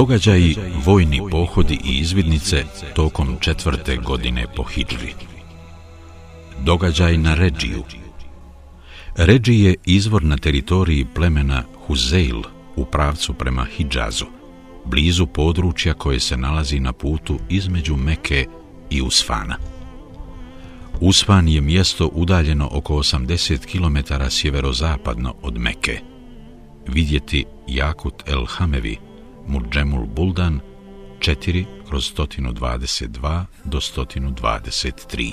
Događaji, vojni pohodi i izvidnice tokom četvrte godine po Hidžri. Događaj na Ređiju. Ređi je izvor na teritoriji plemena Huzeil u pravcu prema Hidžazu, blizu područja koje se nalazi na putu između Meke i Usfana. Usfan je mjesto udaljeno oko 80 km sjeverozapadno od Meke. Vidjeti Jakut el Hamevi, Murđemul Buldan, 4 kroz 122 do 123.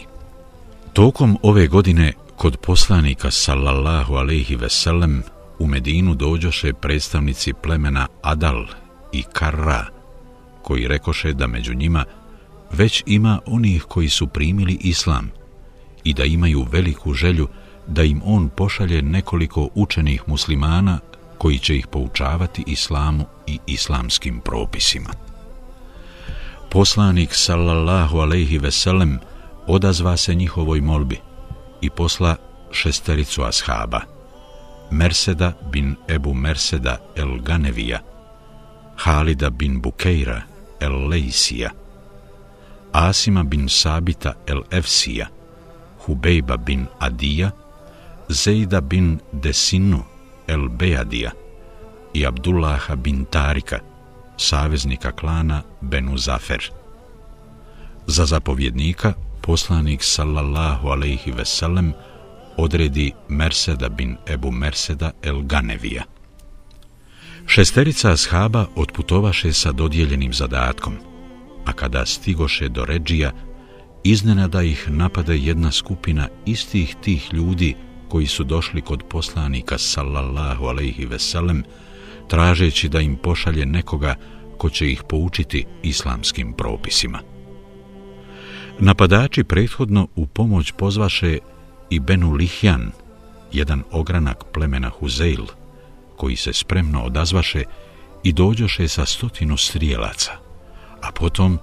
Tokom ove godine kod poslanika sallallahu alaihi veselem u Medinu dođoše predstavnici plemena Adal i Karra, koji rekoše da među njima već ima onih koji su primili islam i da imaju veliku želju da im on pošalje nekoliko učenih muslimana koji će ih poučavati islamu i islamskim propisima. Poslanik sallallahu alejhi ve sellem odazva se njihovoj molbi i posla šestericu ashaba. Merseda bin Ebu Merseda el Ganevija, Halida bin Bukeira el Leisija, Asima bin Sabita el Efsija, Hubejba bin Adija, Zejda bin Desinu el Bejadija i Abdullaha bin Tarika, saveznika klana Benu Zafer. Za zapovjednika poslanik sallallahu alaihi veselem odredi Merseda bin Ebu Merseda el Ganevija. Šesterica ashaba otputovaše sa dodijeljenim zadatkom, a kada stigoše do Ređija, iznenada ih napade jedna skupina istih tih ljudi koji su došli kod poslanika sallallahu alaihi veselem, tražeći da im pošalje nekoga ko će ih poučiti islamskim propisima. Napadači prethodno u pomoć pozvaše i Benu Lihjan, jedan ogranak plemena Huzeil, koji se spremno odazvaše i dođoše sa stotinu strijelaca, a potom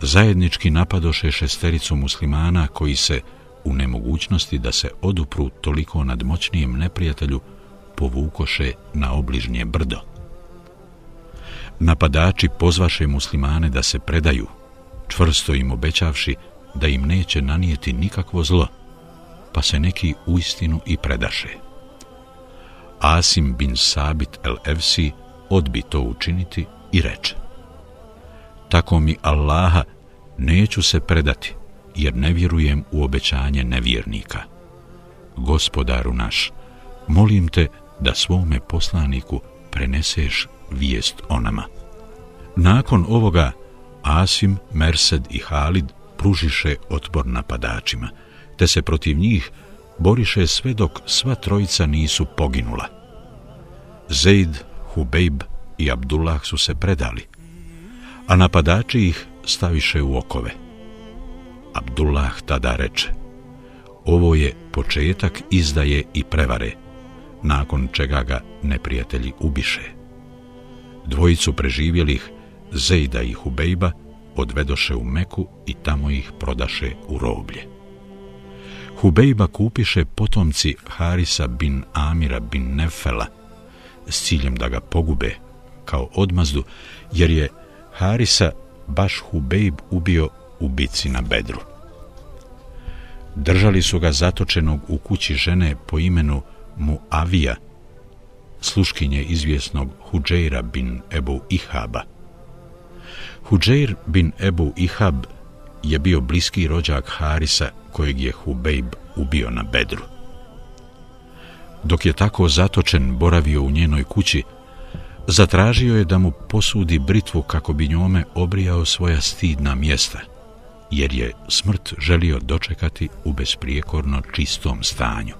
zajednički napadoše šestericu muslimana koji se u nemogućnosti da se odupru toliko nadmoćnijem neprijatelju povukoše na obližnje brdo. Napadači pozvaše muslimane da se predaju, čvrsto im obećavši da im neće nanijeti nikakvo zlo, pa se neki uistinu i predaše. Asim bin Sabit el-Evsi odbi to učiniti i reče Tako mi Allaha neću se predati, jer ne vjerujem u obećanje nevjernika. Gospodaru naš, molim te da svome poslaniku preneseš vijest o nama. Nakon ovoga, Asim, Mersed i Halid pružiše otpor napadačima, te se protiv njih boriše sve dok sva trojica nisu poginula. Zeid, Hubejb i Abdullah su se predali, a napadači ih staviše u okove. Abdullah tada reče, ovo je početak izdaje i prevare, nakon čega ga neprijatelji ubiše. Dvojicu preživjelih, Zejda i Hubejba, odvedoše u Meku i tamo ih prodaše u roblje. Hubejba kupiše potomci Harisa bin Amira bin Nefela s ciljem da ga pogube kao odmazdu, jer je Harisa baš Hubejb ubio u bici na Bedru. Držali su ga zatočenog u kući žene po imenu Muavija, sluškinje izvjesnog Huđeira bin Ebu Ihaba. Huđeir bin Ebu Ihab je bio bliski rođak Harisa kojeg je Hubejb ubio na Bedru. Dok je tako zatočen boravio u njenoj kući, zatražio je da mu posudi britvu kako bi njome obrijao svoja stidna mjesta, jer je smrt želio dočekati u besprijekorno čistom stanju.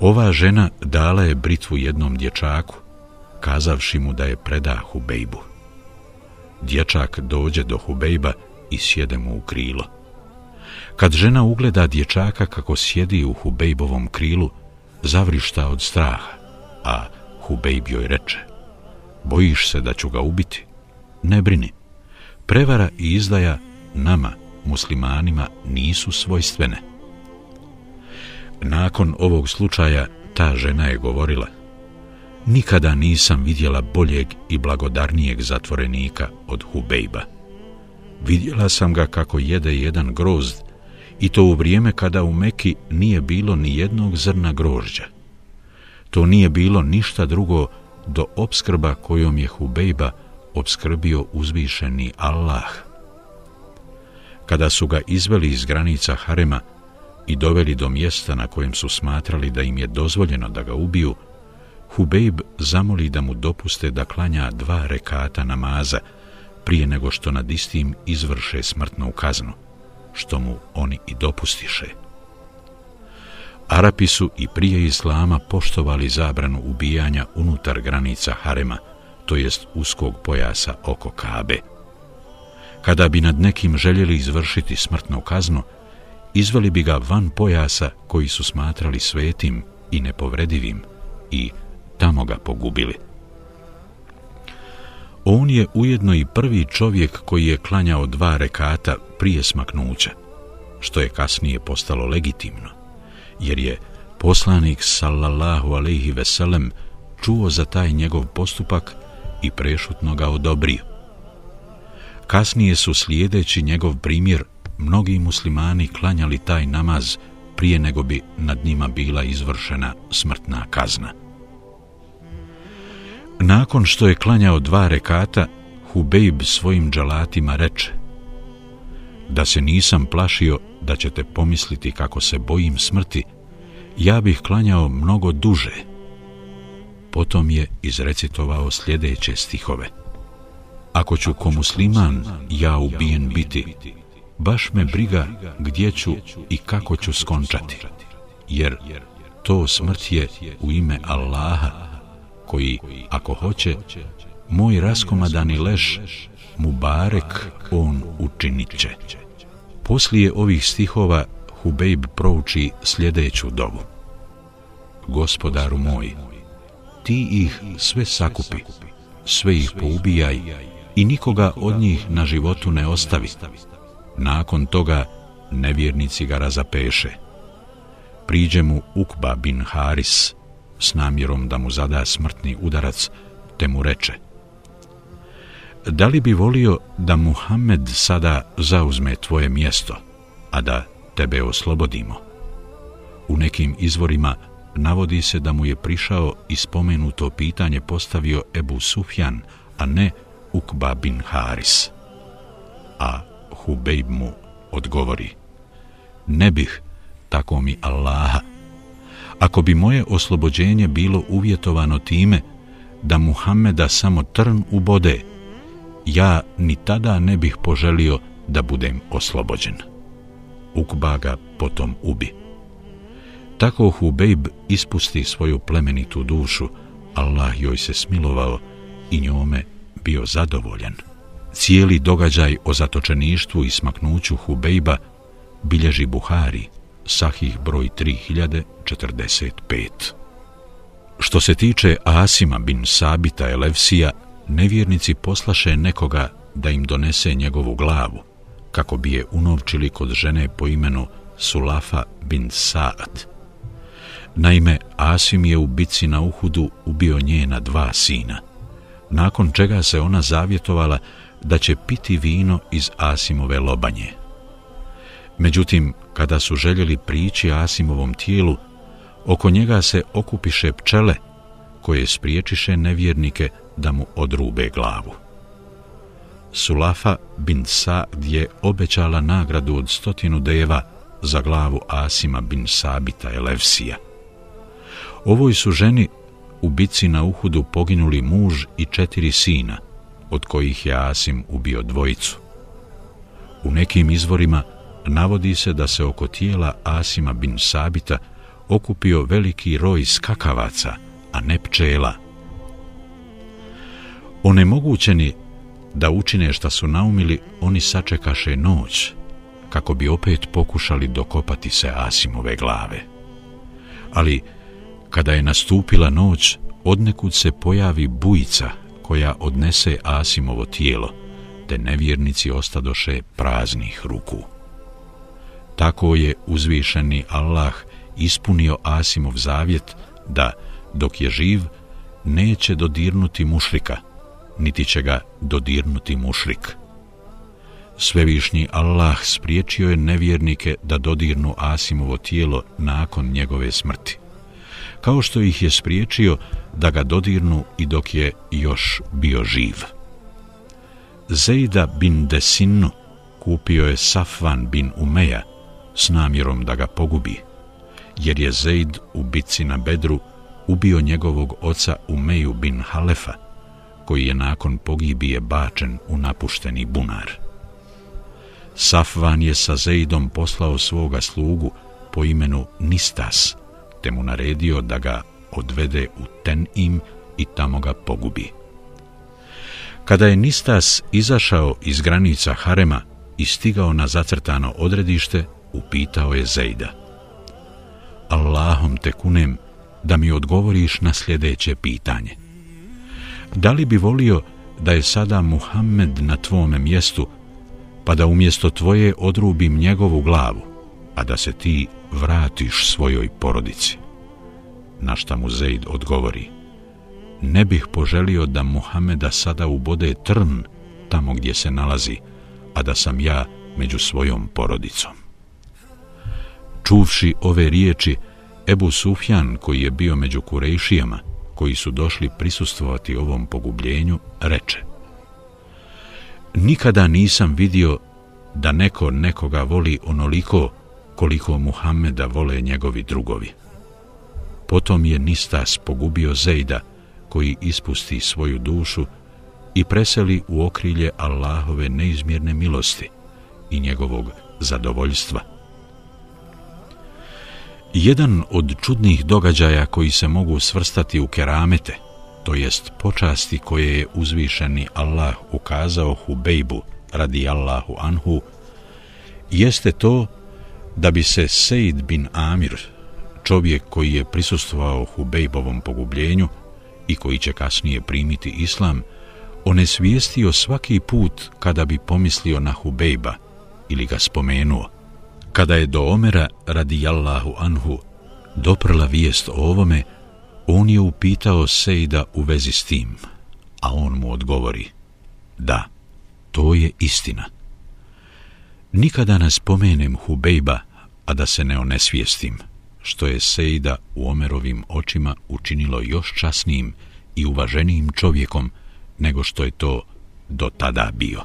Ova žena dala je britvu jednom dječaku, kazavši mu da je preda Hubejbu. Dječak dođe do Hubejba i sjede mu u krilo. Kad žena ugleda dječaka kako sjedi u Hubejbovom krilu, zavrišta od straha, a Hubejb joj reče, bojiš se da ću ga ubiti? Ne brini, prevara i izdaja nama, muslimanima, nisu svojstvene. Nakon ovog slučaja ta žena je govorila, Nikada nisam vidjela boljeg i blagodarnijeg zatvorenika od Hubejba. Vidjela sam ga kako jede jedan grozd i to u vrijeme kada u Meki nije bilo ni jednog zrna grožđa. To nije bilo ništa drugo do obskrba kojom je Hubejba obskrbio uzvišeni Allah. Kada su ga izveli iz granica Harema i doveli do mjesta na kojem su smatrali da im je dozvoljeno da ga ubiju, Hubejb zamoli da mu dopuste da klanja dva rekata namaza prije nego što nad istim izvrše smrtnu kaznu, što mu oni i dopustiše. Arapi su i prije Islama poštovali zabranu ubijanja unutar granica Harema, to jest uskog pojasa oko Kabe. Kada bi nad nekim željeli izvršiti smrtnu kaznu, izveli bi ga van pojasa koji su smatrali svetim i nepovredivim i tamo ga pogubili. On je ujedno i prvi čovjek koji je klanjao dva rekata prije smaknuća, što je kasnije postalo legitimno, jer je poslanik sallallahu alaihi veselem čuo za taj njegov postupak i prešutno ga odobrio. Kasnije su slijedeći njegov primjer mnogi muslimani klanjali taj namaz prije nego bi nad njima bila izvršena smrtna kazna. Nakon što je klanjao dva rekata, Hubejb svojim dželatima reče Da se nisam plašio da ćete pomisliti kako se bojim smrti, ja bih klanjao mnogo duže. Potom je izrecitovao sljedeće stihove. Ako ću ko musliman ja ubijen biti, baš me briga gdje ću i kako ću skončati, jer to smrt je u ime Allaha, koji, ako hoće, moj raskomadani leš, Mubarek on učinit će. Poslije ovih stihova Hubejb prouči sljedeću dovu. Gospodaru moj, ti ih sve sakupi, sve ih poubijaj i nikoga od njih na životu ne ostavi. Nakon toga nevjernici ga razapeše. Priđe mu Ukba bin Haris, s namjerom da mu zada smrtni udarac, te mu reče Da li bi volio da Muhammed sada zauzme tvoje mjesto, a da tebe oslobodimo? U nekim izvorima navodi se da mu je prišao i spomenuto pitanje postavio Ebu Sufjan, a ne Ukba bin Haris. A Hubejb mu odgovori Ne bih, tako mi Allaha, ako bi moje oslobođenje bilo uvjetovano time da Muhammeda samo trn ubode, ja ni tada ne bih poželio da budem oslobođen. Ukba ga potom ubi. Tako Hubejb ispusti svoju plemenitu dušu, Allah joj se smilovao i njome bio zadovoljan. Cijeli događaj o zatočeništvu i smaknuću Hubejba bilježi Buhari, sahih broj 3045. Što se tiče Asima bin Sabita Elevsija, nevjernici poslaše nekoga da im donese njegovu glavu, kako bi je unovčili kod žene po imenu Sulafa bin Saad. Naime, Asim je u bici na Uhudu ubio njena dva sina, nakon čega se ona zavjetovala da će piti vino iz Asimove lobanje. Međutim, kada su željeli prići Asimovom tijelu, oko njega se okupiše pčele koje spriječiše nevjernike da mu odrube glavu. Sulafa bin Sa'd je obećala nagradu od stotinu deva za glavu Asima bin Sabita Elevsija. Ovoj su ženi u bici na Uhudu poginuli muž i četiri sina, od kojih je Asim ubio dvojicu. U nekim izvorima navodi se da se oko tijela Asima bin Sabita okupio veliki roj skakavaca, a ne pčela. Onemogućeni da učine šta su naumili, oni sačekaše noć, kako bi opet pokušali dokopati se Asimove glave. Ali, kada je nastupila noć, odnekud se pojavi bujica koja odnese Asimovo tijelo, te nevjernici ostadoše praznih ruku. Tako je uzvišeni Allah ispunio Asimov zavjet da, dok je živ, neće dodirnuti mušrika, niti će ga dodirnuti mušrik. Svevišnji Allah spriječio je nevjernike da dodirnu Asimovo tijelo nakon njegove smrti, kao što ih je spriječio da ga dodirnu i dok je još bio živ. Zejda bin Desinu kupio je Safvan bin Umeja s namjerom da ga pogubi, jer je Zejd u bitci na Bedru ubio njegovog oca Umeju bin Halefa, koji je nakon pogibije bačen u napušteni bunar. Safvan je sa Zejdom poslao svoga slugu po imenu Nistas, te mu naredio da ga odvede u Tenim i tamo ga pogubi. Kada je Nistas izašao iz granica Harema i stigao na zacrtano odredište, upitao je Zejda. Allahom te kunem da mi odgovoriš na sljedeće pitanje. Da li bi volio da je sada Muhammed na tvome mjestu, pa da umjesto tvoje odrubim njegovu glavu, a da se ti vratiš svojoj porodici? Na šta mu Zeid odgovori, ne bih poželio da Muhameda sada ubode trn tamo gdje se nalazi, a da sam ja među svojom porodicom. Čuvši ove riječi, Ebu Sufjan, koji je bio među Kurejšijama, koji su došli prisustvovati ovom pogubljenju, reče Nikada nisam vidio da neko nekoga voli onoliko koliko Muhammeda vole njegovi drugovi. Potom je Nistas pogubio Zejda, koji ispusti svoju dušu i preseli u okrilje Allahove neizmjerne milosti i njegovog zadovoljstva. Jedan od čudnih događaja koji se mogu svrstati u keramete, to jest počasti koje je uzvišeni Allah ukazao Hubejbu radi Allahu Anhu, jeste to da bi se Sejd bin Amir, čovjek koji je prisustvovao Hubejbovom pogubljenju i koji će kasnije primiti islam, onesvijestio svaki put kada bi pomislio na Hubejba ili ga spomenuo. Kada je do Omera radijallahu Anhu doprla vijest o ovome, on je upitao Sejda u vezi s tim, a on mu odgovori, da, to je istina. Nikada ne spomenem Hubejba, a da se ne onesvijestim, što je Sejda u Omerovim očima učinilo još časnijim i uvaženijim čovjekom nego što je to do tada bio.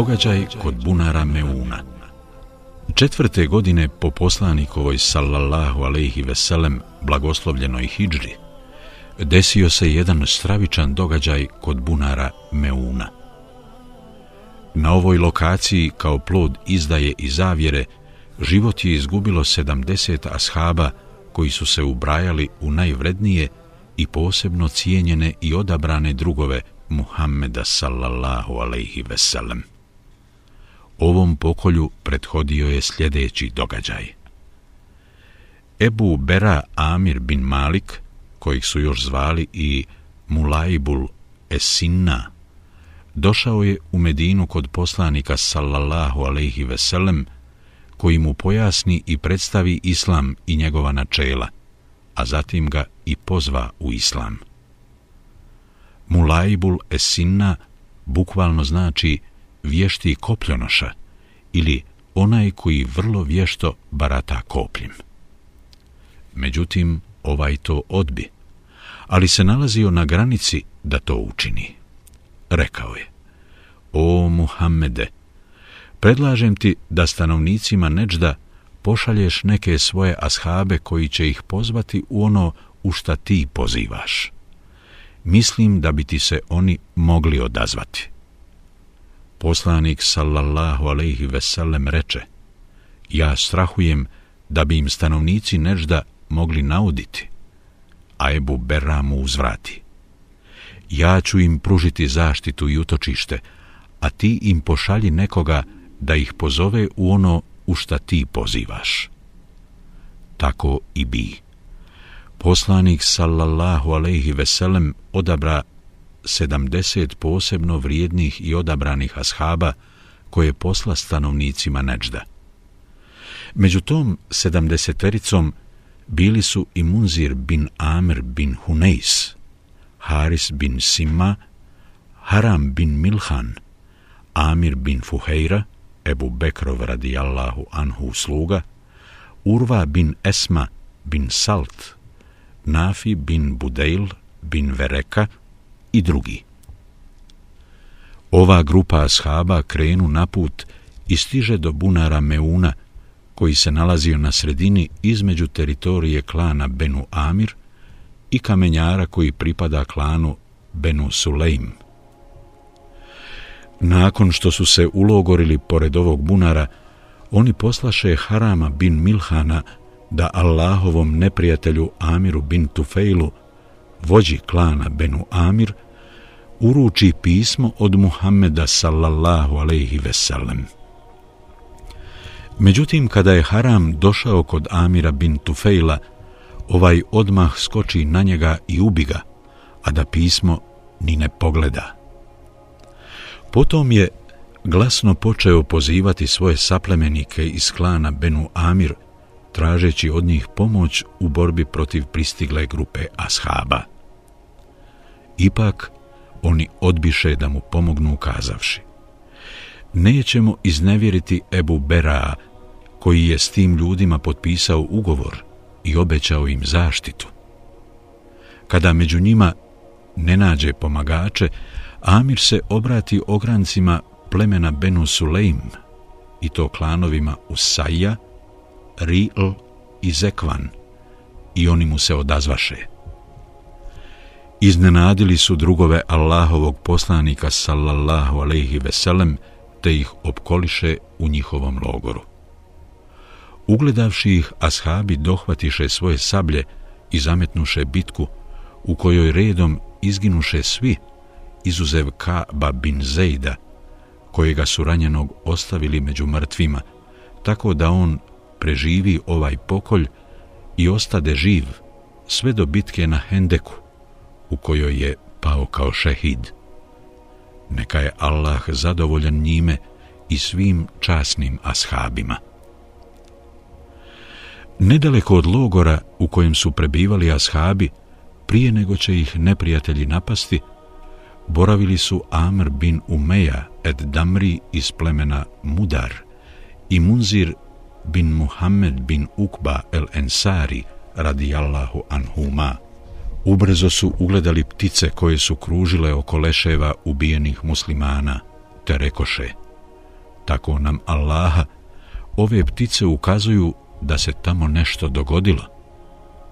Događaj kod bunara Meuna Četvrte godine po poslanikovoj sallallahu alaihi veselem blagoslovljenoj hijđri desio se jedan stravičan događaj kod bunara Meuna. Na ovoj lokaciji kao plod izdaje i zavjere život je izgubilo 70 ashaba koji su se ubrajali u najvrednije i posebno cijenjene i odabrane drugove Muhammeda sallallahu alaihi veselem. Ovom pokolju prethodio je sljedeći događaj. Ebu Bera Amir bin Malik, kojih su još zvali i Mulaibul Esinna, došao je u Medinu kod poslanika sallallahu alaihi veselem, koji mu pojasni i predstavi islam i njegova načela, a zatim ga i pozva u islam. Mulaibul Esinna bukvalno znači vješti kopljonoša ili onaj koji vrlo vješto barata kopljem. Međutim, ovaj to odbi, ali se nalazio na granici da to učini. Rekao je, o Muhammede, predlažem ti da stanovnicima Neđda pošalješ neke svoje ashabe koji će ih pozvati u ono u šta ti pozivaš. Mislim da bi ti se oni mogli odazvati. Poslanik sallallahu alejhi ve sellem reče: Ja strahujem da bi im stanovnici Nežda mogli nauditi. A Ebu Berra mu uzvrati. Ja ću im pružiti zaštitu i utočište, a ti im pošalji nekoga da ih pozove u ono u šta ti pozivaš. Tako i bi. Poslanik sallallahu alejhi ve sellem odabra 70 posebno vrijednih i odabranih ashaba koje posla stanovnicima Neđda. Među tom sedamdesetericom bili su i Munzir bin Amr bin Huneis, Haris bin Sima, Haram bin Milhan, Amir bin Fuheira, Ebu Bekrov radijallahu anhu sluga, Urva bin Esma bin Salt, Nafi bin Budeil bin Vereka i drugi. Ova grupa ashaba krenu na put i stiže do bunara Meuna, koji se nalazio na sredini između teritorije klana Benu Amir i kamenjara koji pripada klanu Benu Sulejm. Nakon što su se ulogorili pored ovog bunara, oni poslaše Harama bin Milhana da Allahovom neprijatelju Amiru bin Tufejlu, vođi klana Benu Amir, uruči pismo od Muhammeda sallallahu alaihi veselem. Međutim, kada je Haram došao kod Amira bin Tufejla, ovaj odmah skoči na njega i ubi ga, a da pismo ni ne pogleda. Potom je glasno počeo pozivati svoje saplemenike iz klana Benu Amir, tražeći od njih pomoć u borbi protiv pristigle grupe Ashaba. Ipak, oni odbiše da mu pomognu ukazavši. Nećemo iznevjeriti Ebu Beraa, koji je s tim ljudima potpisao ugovor i obećao im zaštitu. Kada među njima ne nađe pomagače, Amir se obrati ograncima plemena Benu Sulejm, i to klanovima Usaija, Ri'l i Zekvan, i oni mu se odazvaše. Iznenadili su drugove Allahovog poslanika sallallahu alaihi veselem, te ih opkoliše u njihovom logoru. Ugledavši ih, ashabi dohvatiše svoje sablje i zametnuše bitku, u kojoj redom izginuše svi, izuzev Kaba bin Zejda, kojega su ranjenog ostavili među mrtvima, tako da on preživi ovaj pokolj i ostade živ sve do bitke na Hendeku, u kojoj je pao kao šehid. Neka je Allah zadovoljan njime i svim časnim ashabima. Nedaleko od logora u kojem su prebivali ashabi, prije nego će ih neprijatelji napasti, boravili su Amr bin Umeja ed Damri iz plemena Mudar i Munzir bin Muhammed bin Ukba el Ensari radijallahu anhuma. Ubrzo su ugledali ptice koje su kružile oko leševa ubijenih muslimana, te rekoše, tako nam Allaha, ove ptice ukazuju da se tamo nešto dogodilo,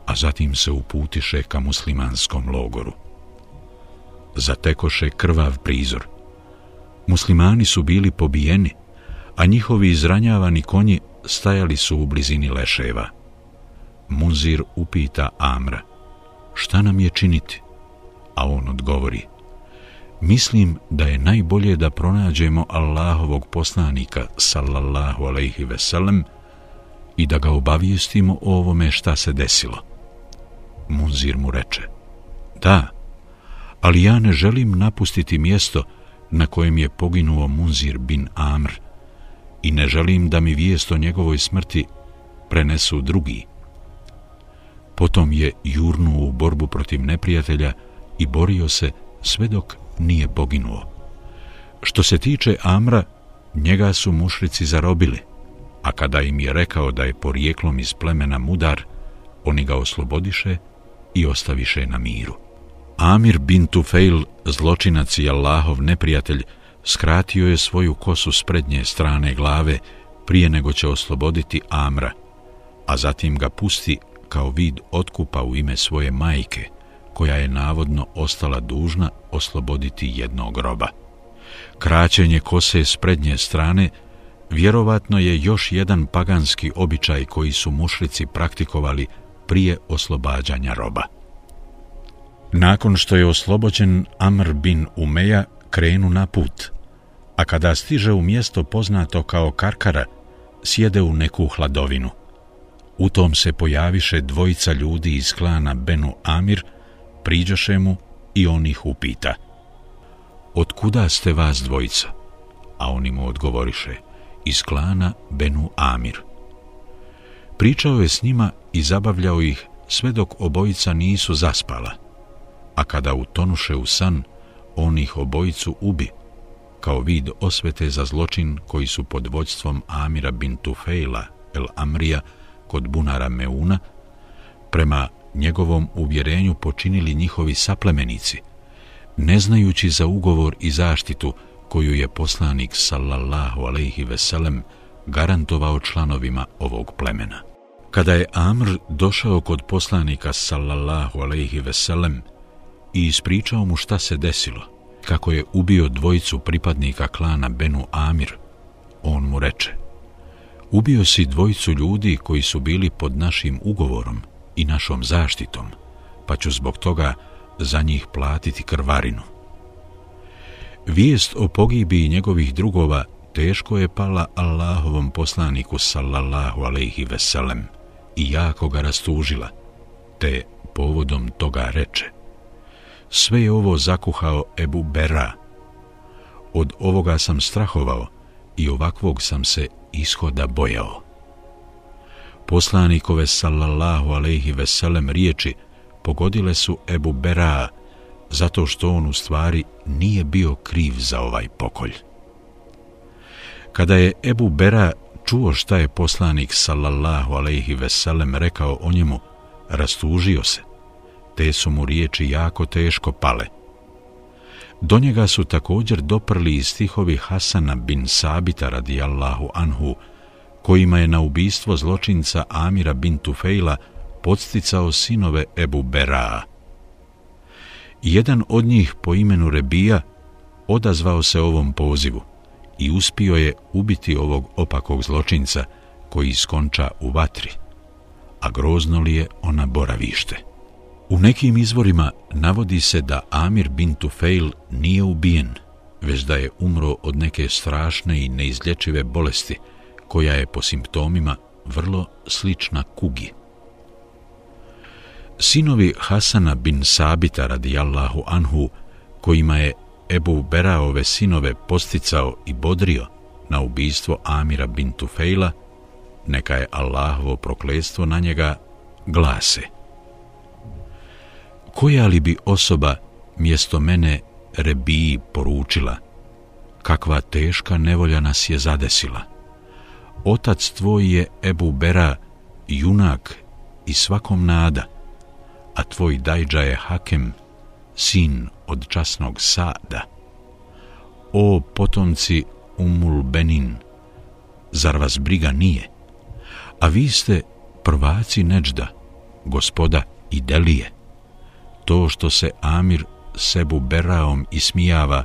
a zatim se uputiše ka muslimanskom logoru. Zatekoše krvav prizor. Muslimani su bili pobijeni, a njihovi izranjavani konji stajali su u blizini leševa. Muzir upita Amra, šta nam je činiti? A on odgovori, mislim da je najbolje da pronađemo Allahovog poslanika, sallallahu alaihi veselem, i da ga obavijestimo o ovome šta se desilo. Munzir mu reče, da, ali ja ne želim napustiti mjesto na kojem je poginuo Munzir bin Amr i ne želim da mi vijest o njegovoj smrti prenesu drugi. Potom je jurnuo u borbu protiv neprijatelja i borio se sve dok nije poginuo. Što se tiče Amra, njega su mušrici zarobili, a kada im je rekao da je porijeklom iz plemena mudar, oni ga oslobodiše i ostaviše na miru. Amir bin Tufail, zločinac i Allahov neprijatelj, skratio je svoju kosu s prednje strane glave prije nego će osloboditi Amra, a zatim ga pusti kao vid otkupa u ime svoje majke, koja je navodno ostala dužna osloboditi jednog roba. Kraćenje kose s prednje strane – vjerovatno je još jedan paganski običaj koji su mušlici praktikovali prije oslobađanja roba. Nakon što je oslobođen Amr bin Umeja krenu na put, a kada stiže u mjesto poznato kao Karkara, sjede u neku hladovinu. U tom se pojaviše dvojica ljudi iz klana Benu Amir, priđaše mu i on ih upita. Od kuda ste vas dvojica? A oni mu odgovoriše, iz klana Benu Amir. Pričao je s njima i zabavljao ih sve dok obojica nisu zaspala, a kada utonuše u san, on ih obojicu ubi, kao vid osvete za zločin koji su pod vođstvom Amira bin Tufejla el Amrija kod bunara Meuna, prema njegovom uvjerenju počinili njihovi saplemenici, ne znajući za ugovor i zaštitu koju je poslanik sallallahu alaihi veselem garantovao članovima ovog plemena. Kada je Amr došao kod poslanika sallallahu alaihi veselem i ispričao mu šta se desilo, kako je ubio dvojicu pripadnika klana Benu Amir, on mu reče, ubio si dvojicu ljudi koji su bili pod našim ugovorom i našom zaštitom, pa ću zbog toga za njih platiti krvarinu. Vijest o pogibiji njegovih drugova teško je pala Allahovom poslaniku sallallahu alaihi veselem i jako ga rastužila, te povodom toga reče. Sve je ovo zakuhao Ebu Bera. Od ovoga sam strahovao i ovakvog sam se ishoda bojao. Poslanikove sallallahu alaihi veselem riječi pogodile su Ebu Bera zato što on u stvari nije bio kriv za ovaj pokolj. Kada je Ebu Bera čuo šta je poslanik sallallahu alaihi veselem rekao o njemu, rastužio se. Te su mu riječi jako teško pale. Do njega su također doprli i stihovi Hasana bin Sabita radijallahu anhu, kojima je na ubistvo zločinca Amira bin Tufejla podsticao sinove Ebu Beraa. Jedan od njih po imenu Rebija odazvao se ovom pozivu i uspio je ubiti ovog opakog zločinca koji skonča u vatri, a grozno li je ona boravište. U nekim izvorima navodi se da Amir bin Tufail nije ubijen, već da je umro od neke strašne i neizlječive bolesti, koja je po simptomima vrlo slična kugi. Sinovi Hasana bin Sabita radijallahu anhu, kojima je Ebu Beraove sinove posticao i bodrio na ubijstvo Amira bin Tufejla, neka je Allahovo prokledstvo na njega glase. Koja li bi osoba mjesto mene Rebiji poručila, kakva teška nevolja nas je zadesila? Otac tvoj je Ebu Bera, junak i svakom nada, a tvoj dajđa je Hakem, sin od časnog Sada. O potomci Umul Benin, zar vas briga nije? A vi ste prvaci Neđda, gospoda i Delije. To što se Amir sebu Beraom ismijava,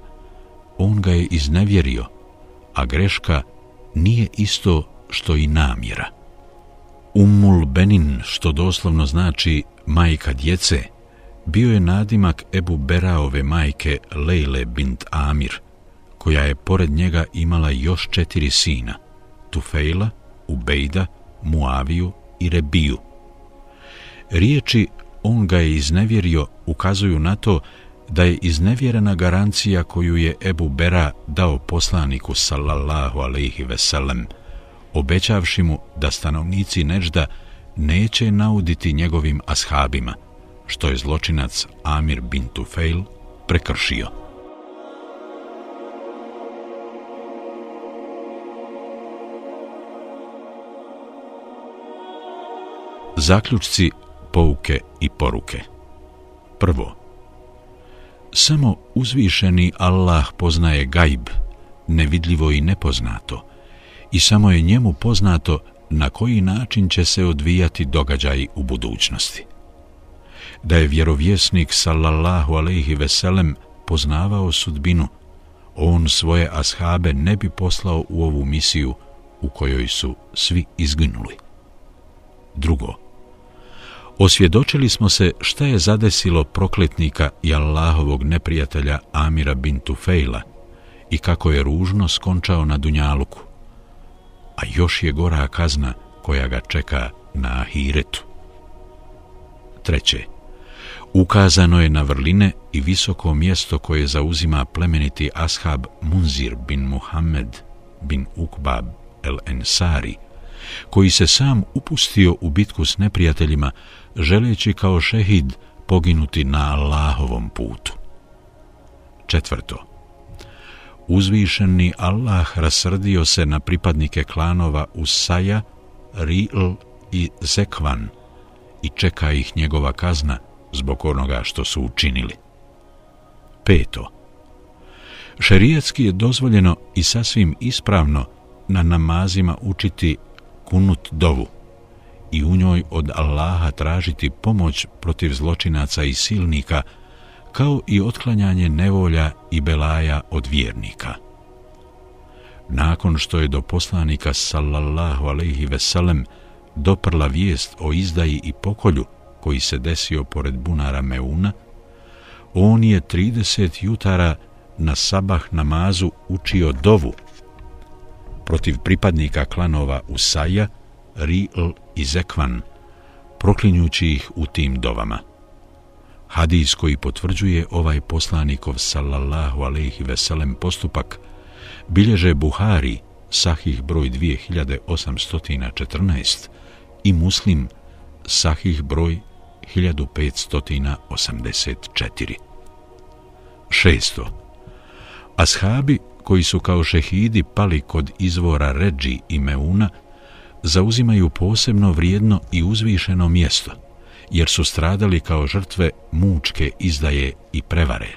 on ga je iznevjerio, a greška nije isto što i namjera. Umul Benin, što doslovno znači majka djece, bio je nadimak Ebu Beraove majke Lejle bint Amir, koja je pored njega imala još četiri sina, Tufejla, Ubejda, Muaviju i Rebiju. Riječi on ga je iznevjerio ukazuju na to da je iznevjerena garancija koju je Ebu Bera dao poslaniku sallallahu alaihi veselem, obećavši mu da stanovnici Nežda neće nauditi njegovim ashabima, što je zločinac Amir bin Tufail prekršio. Zaključci, pouke i poruke Prvo, samo uzvišeni Allah poznaje gajb, nevidljivo i nepoznato, i samo je njemu poznato na koji način će se odvijati događaj u budućnosti da je vjerovjesnik sallallahu alejhi ve sellem poznavao sudbinu, on svoje ashabe ne bi poslao u ovu misiju u kojoj su svi izginuli. Drugo, osvjedočili smo se šta je zadesilo prokletnika i Allahovog neprijatelja Amira bin Tufejla i kako je ružno skončao na Dunjaluku, a još je gora kazna koja ga čeka na Ahiretu. Treće, ukazano je na vrline i visoko mjesto koje zauzima plemeniti ashab Munzir bin Muhammed bin Ukbab el Ensari, koji se sam upustio u bitku s neprijateljima, želeći kao šehid poginuti na Allahovom putu. Četvrto. Uzvišeni Allah rasrdio se na pripadnike klanova Usaja, Ri'l i Zekvan i čeka ih njegova kazna zbog onoga što su učinili. Peto. Šerijetski je dozvoljeno i sasvim ispravno na namazima učiti kunut dovu i u njoj od Allaha tražiti pomoć protiv zločinaca i silnika, kao i otklanjanje nevolja i belaja od vjernika. Nakon što je do poslanika sallallahu alaihi veselem doprla vijest o izdaji i pokolju koji se desio pored bunara Meuna, on je 30 jutara na sabah namazu učio dovu protiv pripadnika klanova Usaja, Ri'l i Zekvan, proklinjući ih u tim dovama. Hadis koji potvrđuje ovaj poslanikov sallallahu alaihi veselem postupak bilježe Buhari, sahih broj 2814 i Muslim, sahih broj 1584. Šesto. Ashabi koji su kao šehidi pali kod izvora Ređi i Meuna zauzimaju posebno vrijedno i uzvišeno mjesto, jer su stradali kao žrtve mučke izdaje i prevare.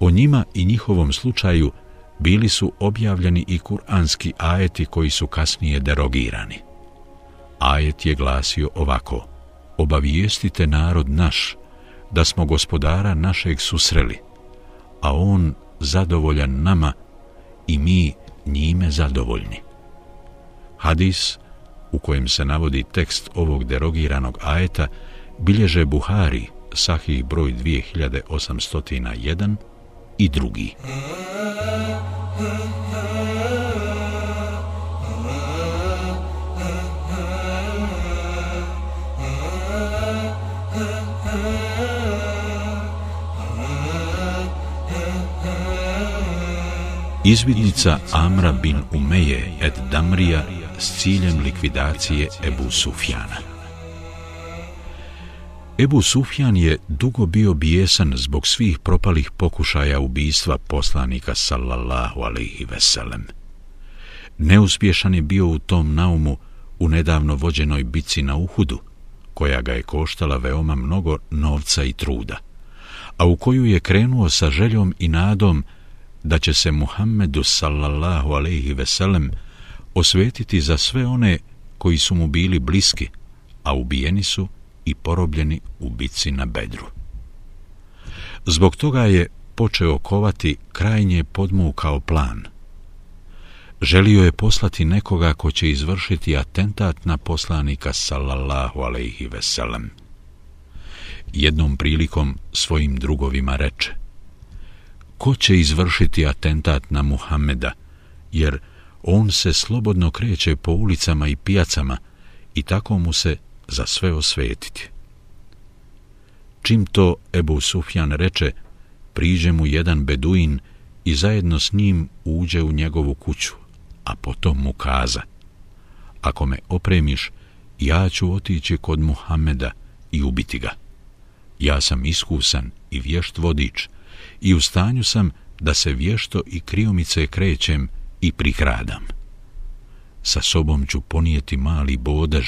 O njima i njihovom slučaju bili su objavljeni i kuranski ajeti koji su kasnije derogirani. Ajet je glasio ovako Obavijestite narod naš da smo gospodara našeg susreli, a on zadovoljan nama i mi njime zadovoljni. Hadis u kojem se navodi tekst ovog derogiranog ajeta bilježe Buhari, sahih broj 2801 i drugi. Izvidnica Amra bin Umeje et Damrija s ciljem likvidacije Ebu Sufjana. Ebu Sufjan je dugo bio bijesan zbog svih propalih pokušaja ubistva poslanika sallallahu alaihi veselem. Neuspješan je bio u tom naumu u nedavno vođenoj bici na Uhudu, koja ga je koštala veoma mnogo novca i truda, a u koju je krenuo sa željom i nadom da će se Muhammedu sallallahu alaihi veselem osvetiti za sve one koji su mu bili bliski, a ubijeni su i porobljeni u bitci na Bedru. Zbog toga je počeo kovati krajnje podmukao plan. Želio je poslati nekoga ko će izvršiti atentat na poslanika sallallahu alaihi veselem. Jednom prilikom svojim drugovima reče ko će izvršiti atentat na Muhammeda, jer on se slobodno kreće po ulicama i pijacama i tako mu se za sve osvetiti. Čim to Ebu Sufjan reče, priđe mu jedan beduin i zajedno s njim uđe u njegovu kuću, a potom mu kaza, ako me opremiš, ja ću otići kod Muhameda i ubiti ga. Ja sam iskusan i vješt vodič i u stanju sam da se vješto i kriomice krećem i prihradam. Sa sobom ću ponijeti mali bodež,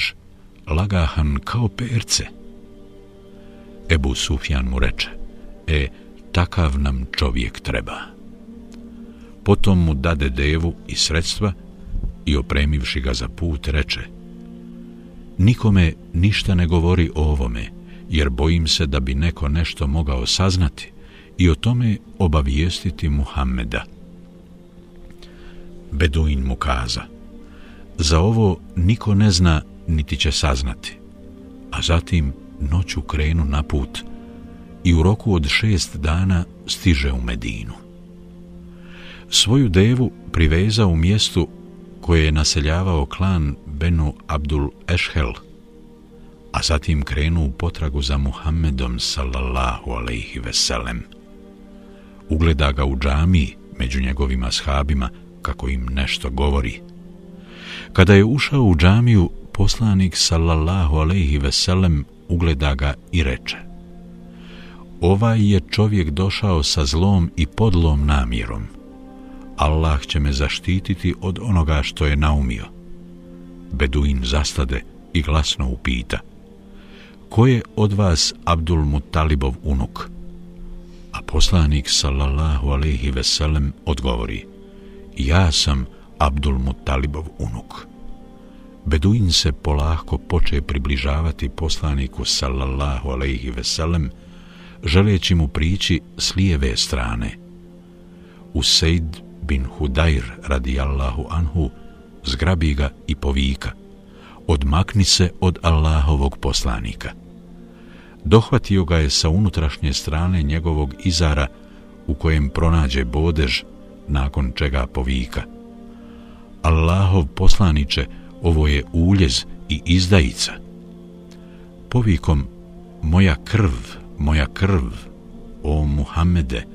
lagahan kao perce. Ebu Sufjan mu reče, e, takav nam čovjek treba. Potom mu dade devu i sredstva i opremivši ga za put reče, nikome ništa ne govori o ovome, jer bojim se da bi neko nešto mogao saznati i o tome obavijestiti Muhammeda. Beduin mu kaza, za ovo niko ne zna niti će saznati, a zatim noću krenu na put i u roku od šest dana stiže u Medinu. Svoju devu privezao u mjestu koje je naseljavao klan Benu Abdul Eshel, a zatim krenu u potragu za Muhammedom sallallahu alaihi veselem. Ugleda ga u džami među njegovim ashabima kako im nešto govori. Kada je ušao u džamiju, poslanik sallallahu alaihi veselem ugleda ga i reče Ovaj je čovjek došao sa zlom i podlom namjerom. Allah će me zaštititi od onoga što je naumio. Beduin zastade i glasno upita Ko je od vas Abdul Mutalibov unuk? A poslanik sallallahu alaihi veselem odgovori Ja sam Abdul Mutalibov unuk. Beduin se polahko poče približavati poslaniku sallallahu alaihi veselem, želeći mu prići s lijeve strane. Usaid bin Hudajr radijallahu anhu zgrabi ga i povika. Odmakni se od Allahovog poslanika. Dohvatio ga je sa unutrašnje strane njegovog izara u kojem pronađe bodež, nakon čega povika. Allahov poslaniče, ovo je uljez i izdajica. Povikom, moja krv, moja krv, o Muhammede,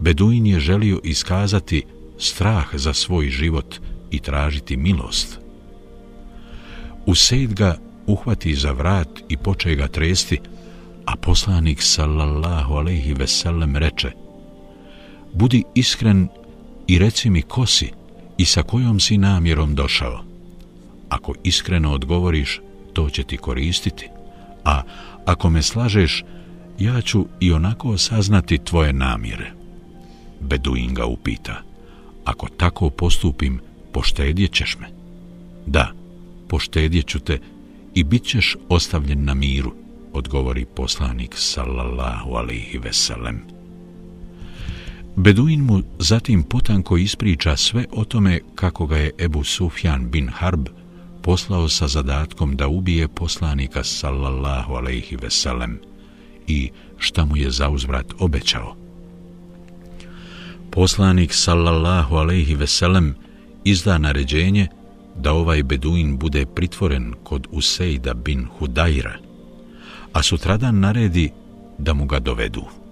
Beduin je želio iskazati strah za svoj život i tražiti milost. Usejd ga uhvati za vrat i poče ga tresti, a poslanik sallallahu alaihi veselem reče Budi iskren i reci mi ko si i sa kojom si namjerom došao. Ako iskreno odgovoriš, to će ti koristiti, a ako me slažeš, ja ću i onako saznati tvoje namjere. Beduin ga upita, ako tako postupim, poštedjet ćeš me? Da, poštedjet ću te i bit ćeš ostavljen na miru, odgovori poslanik sallallahu alaihi veselem. Beduin mu zatim potanko ispriča sve o tome kako ga je Ebu Sufjan bin Harb poslao sa zadatkom da ubije poslanika sallallahu alaihi veselem i šta mu je zauzvrat obećao. Poslanik sallallahu alaihi veselem izda naređenje da ovaj beduin bude pritvoren kod Usejda bin Hudajra, a sutradan naredi da mu ga dovedu.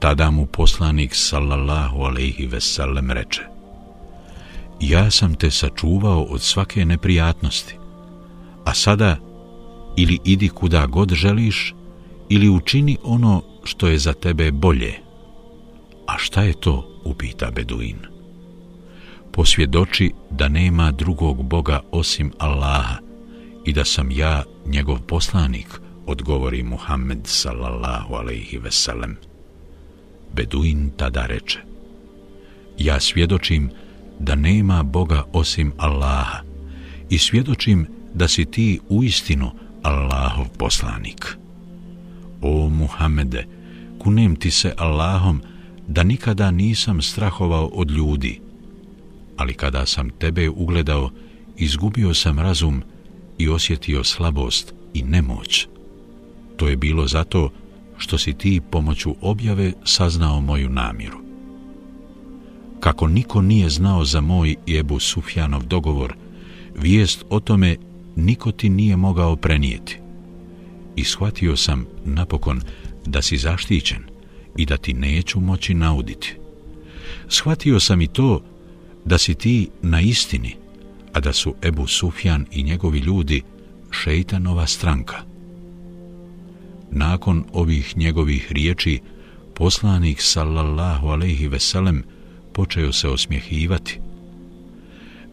Tada mu poslanik sallallahu alaihi veselem reče Ja sam te sačuvao od svake neprijatnosti, a sada ili idi kuda god želiš ili učini ono što je za tebe bolje. A šta je to, upita Beduin. Posvjedoči da nema drugog Boga osim Allaha i da sam ja njegov poslanik, odgovori Muhammed sallallahu alaihi veselem. Beduin tada reče, ja svjedočim da nema Boga osim Allaha i svjedočim da si ti u istinu Allahov poslanik. O Muhammede, kunem ti se Allahom da nikada nisam strahovao od ljudi, ali kada sam tebe ugledao, izgubio sam razum i osjetio slabost i nemoć. To je bilo zato što si ti pomoću objave saznao moju namjeru. Kako niko nije znao za moj i Ebu Sufjanov dogovor, vijest o tome niko ti nije mogao prenijeti. I shvatio sam napokon da si zaštićen i da ti neću moći nauditi. Shvatio sam i to da si ti na istini, a da su Ebu Sufjan i njegovi ljudi šeitanova stranka. Nakon ovih njegovih riječi, poslanik sallallahu alaihi veselem počeo se osmjehivati.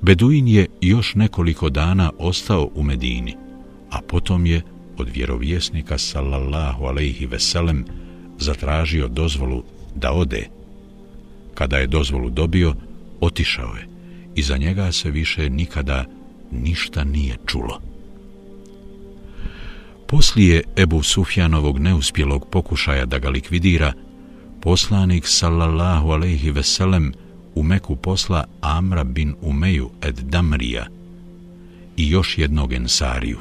Beduin je još nekoliko dana ostao u Medini, a potom je od vjerovjesnika sallallahu alaihi veselem zatražio dozvolu da ode. Kada je dozvolu dobio, otišao je i za njega se više nikada ništa nije čulo. Poslije Ebu Sufjanovog neuspjelog pokušaja da ga likvidira, poslanik sallallahu alaihi veselem u Meku posla Amra bin Umeju ed Damrija i još jednog ensariju.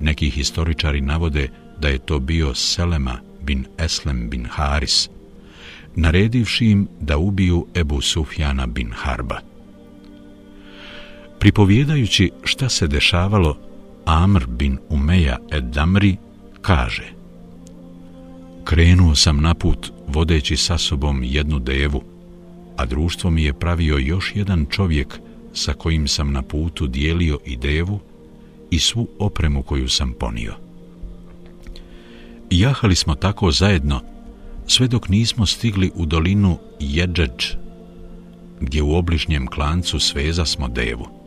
Neki historičari navode da je to bio Selema bin Eslem bin Haris. naredivši im da ubiju Ebu Sufjana bin Harba. Pripovjedajući šta se dešavalo, Amr bin Umeja ed Damri kaže Krenuo sam na put vodeći sa sobom jednu devu, a društvo mi je pravio još jedan čovjek sa kojim sam na putu dijelio i devu i svu opremu koju sam ponio. Jahali smo tako zajedno, sve dok nismo stigli u dolinu Jedžeđ, gdje u obližnjem klancu sveza smo devu.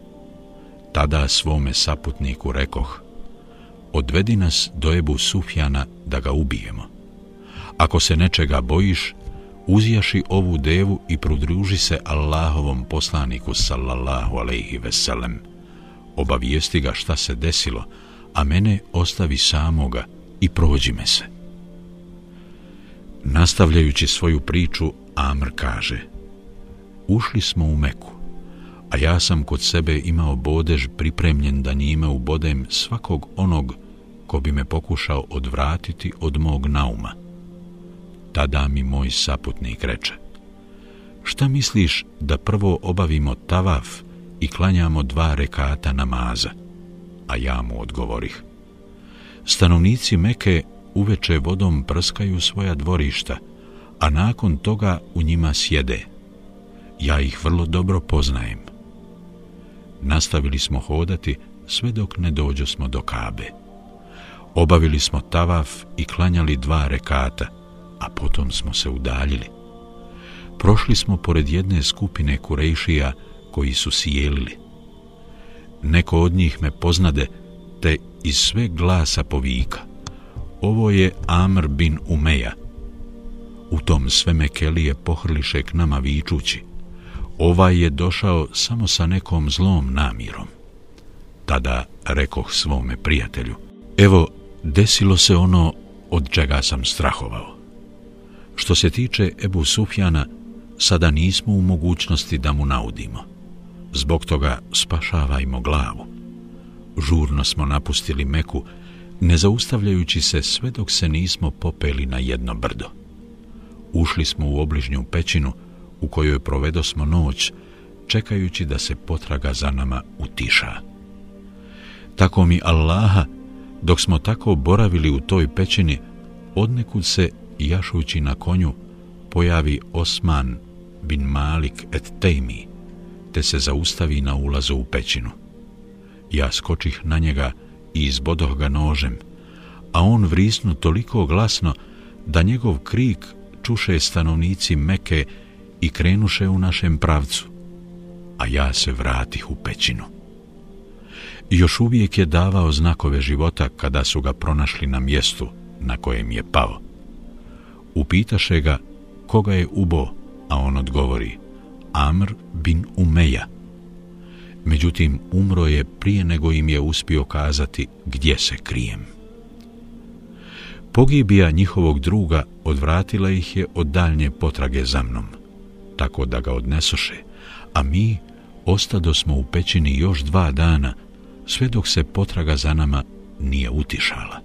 Tada svome saputniku rekoh, odvedi nas do Ebu Sufjana da ga ubijemo. Ako se nečega bojiš, uzjaši ovu devu i prodruži se Allahovom poslaniku sallallahu alaihi veselem. Obavijesti ga šta se desilo, a mene ostavi samoga i prođi me se. Nastavljajući svoju priču, Amr kaže Ušli smo u Meku, a ja sam kod sebe imao bodež pripremljen da njime ubodem svakog onog ko bi me pokušao odvratiti od mog nauma. Tada mi moj saputnik reče Šta misliš da prvo obavimo tavaf i klanjamo dva rekata namaza? A ja mu odgovorih Stanovnici Meke uveče vodom prskaju svoja dvorišta, a nakon toga u njima sjede. Ja ih vrlo dobro poznajem. Nastavili smo hodati sve dok ne dođo smo do Kabe. Obavili smo tavaf i klanjali dva rekata, a potom smo se udaljili. Prošli smo pored jedne skupine kurejšija koji su sjelili. Neko od njih me poznade, te iz sve glasa povika – ovo je Amr bin Umeja. U tom sve Mekelije pohrliše k nama vičući. Ovaj je došao samo sa nekom zlom namirom. Tada rekoh svome prijatelju, evo, desilo se ono od čega sam strahovao. Što se tiče Ebu Sufjana, sada nismo u mogućnosti da mu naudimo. Zbog toga spašavajmo glavu. Žurno smo napustili Meku, ne zaustavljajući se sve dok se nismo popeli na jedno brdo. Ušli smo u obližnju pećinu u kojoj provedo smo noć, čekajući da se potraga za nama utiša. Tako mi Allaha, dok smo tako boravili u toj pećini, odnekud se, jašući na konju, pojavi Osman bin Malik et Tejmi, te se zaustavi na ulazu u pećinu. Ja skočih na njega i izbodoh ga nožem, a on vrisnu toliko glasno da njegov krik čuše stanovnici Meke i krenuše u našem pravcu, a ja se vratih u pećinu. Još uvijek je davao znakove života kada su ga pronašli na mjestu na kojem je pao. Upitaše ga koga je ubo, a on odgovori Amr bin Umeja, međutim umro je prije nego im je uspio kazati gdje se krijem. Pogibija njihovog druga odvratila ih je od daljnje potrage za mnom, tako da ga odnesoše, a mi ostado smo u pećini još dva dana, sve dok se potraga za nama nije utišala.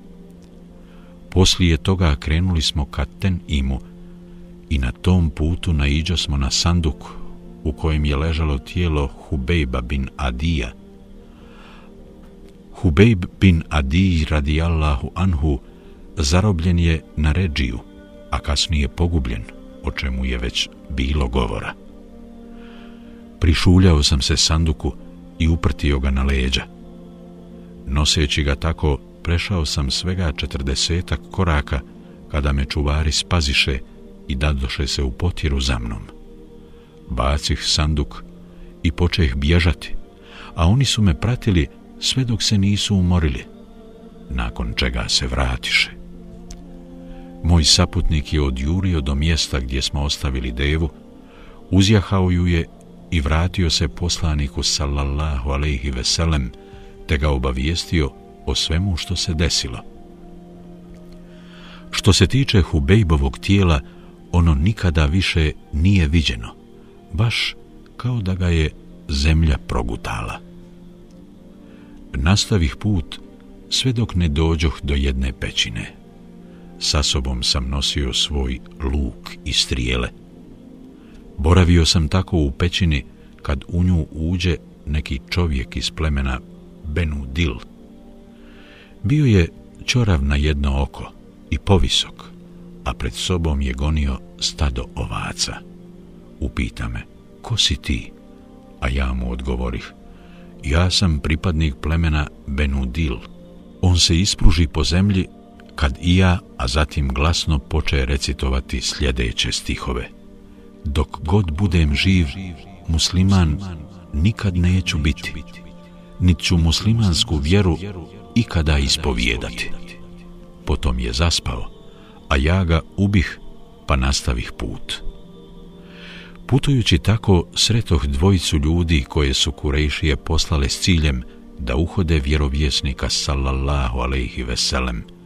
Poslije toga krenuli smo ka Ten Imu i na tom putu naiđo smo na sanduk u kojem je ležalo tijelo Hubejba bin Adija. Hubejb bin Adij radijallahu anhu zarobljen je na Ređiju, a kasnije pogubljen, o čemu je već bilo govora. Prišuljao sam se sanduku i uprtio ga na leđa. Noseći ga tako, prešao sam svega četrdesetak koraka kada me čuvari spaziše i dadoše se u potiru za mnom bacih sanduk i počeh bježati, a oni su me pratili sve dok se nisu umorili, nakon čega se vratiše. Moj saputnik je odjurio do mjesta gdje smo ostavili devu, uzjahao ju je i vratio se poslaniku sallallahu alaihi veselem, te ga obavijestio o svemu što se desilo. Što se tiče Hubejbovog tijela, ono nikada više nije viđeno baš kao da ga je zemlja progutala. Nastavih put sve dok ne dođoh do jedne pećine sa sobom sam nosio svoj luk i strijele. Boravio sam tako u pećini kad u nju uđe neki čovjek iz plemena Benu Dil. Bio je čorav na jedno oko i povisok, a pred sobom je gonio stado ovaca. Upita me, ko si ti? A ja mu odgovorih, ja sam pripadnik plemena Benudil. On se ispruži po zemlji kad i ja, a zatim glasno poče recitovati sljedeće stihove. Dok god budem živ, musliman nikad neću biti, nit ću muslimansku vjeru ikada ispovijedati. Potom je zaspao, a ja ga ubih, pa nastavih put. Putujući tako, sretoh dvojicu ljudi koje su Kurejšije poslale s ciljem da uhode vjerovjesnika sallallahu alaihi veselem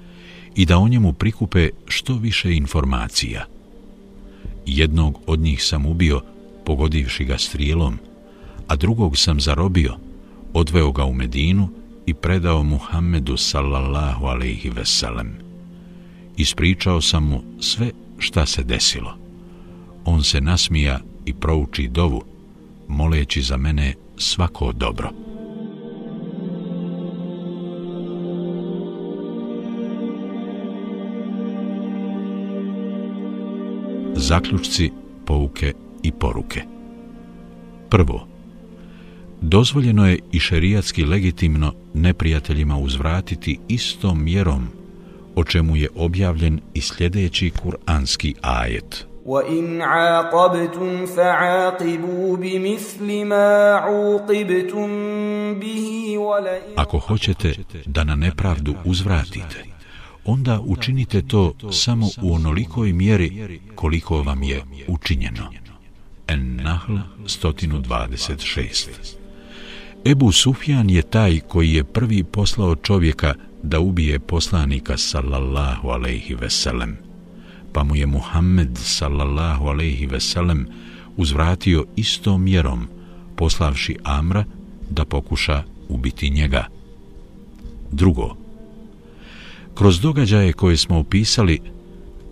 i da o njemu prikupe što više informacija. Jednog od njih sam ubio, pogodivši ga strijelom, a drugog sam zarobio, odveo ga u Medinu i predao Muhammedu sallallahu alaihi veselem. Ispričao sam mu sve šta se desilo. On se nasmija i prouči dovu, moleći za mene svako dobro. Zaključci, pouke i poruke Prvo, dozvoljeno je i šerijatski legitimno neprijateljima uzvratiti istom mjerom o čemu je objavljen i sljedeći kuranski ajet. وَإِنْ عَاقَبْتُمْ فَعَاقِبُوا بِمِثْلِ مَا عُوقِبْتُمْ بِهِ وَلَئِنْ Ako hoćete da na nepravdu uzvratite, onda učinite to samo u onolikoj mjeri koliko vam je učinjeno. En-Nahl 126 Ebu Sufjan je taj koji je prvi poslao čovjeka da ubije poslanika sallallahu alejhi ve sellem. Pa mu je Muhammed sallallahu alejhi ve sellem uzvratio istom mjerom, poslavši Amra da pokuša ubiti njega. Drugo, kroz događaje koje smo opisali,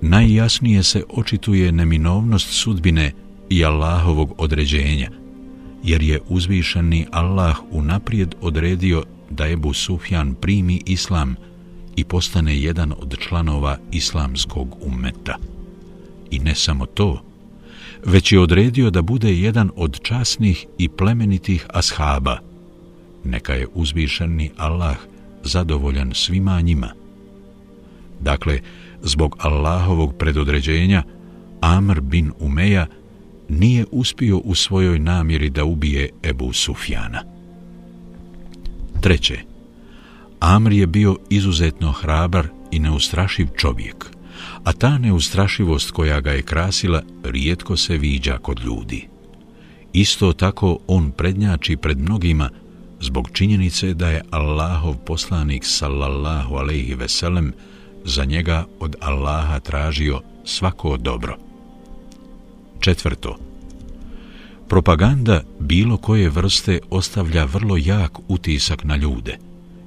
najjasnije se očituje neminovnost sudbine i Allahovog određenja, jer je uzvišeni Allah unaprijed odredio da Ebu Sufjan primi islam i postane jedan od članova islamskog ummeta. I ne samo to, već je odredio da bude jedan od časnih i plemenitih ashaba. Neka je uzvišeni Allah zadovoljan svima njima. Dakle, zbog Allahovog predodređenja, Amr bin Umeja nije uspio u svojoj namjeri da ubije Ebu Sufjana. Treće, Amr je bio izuzetno hrabar i neustrašiv čovjek, a ta neustrašivost koja ga je krasila rijetko se viđa kod ljudi. Isto tako on prednjači pred mnogima zbog činjenice da je Allahov poslanik sallallahu alejhi ve sellem za njega od Allaha tražio svako dobro. Četvrto, propaganda bilo koje vrste ostavlja vrlo jak utisak na ljude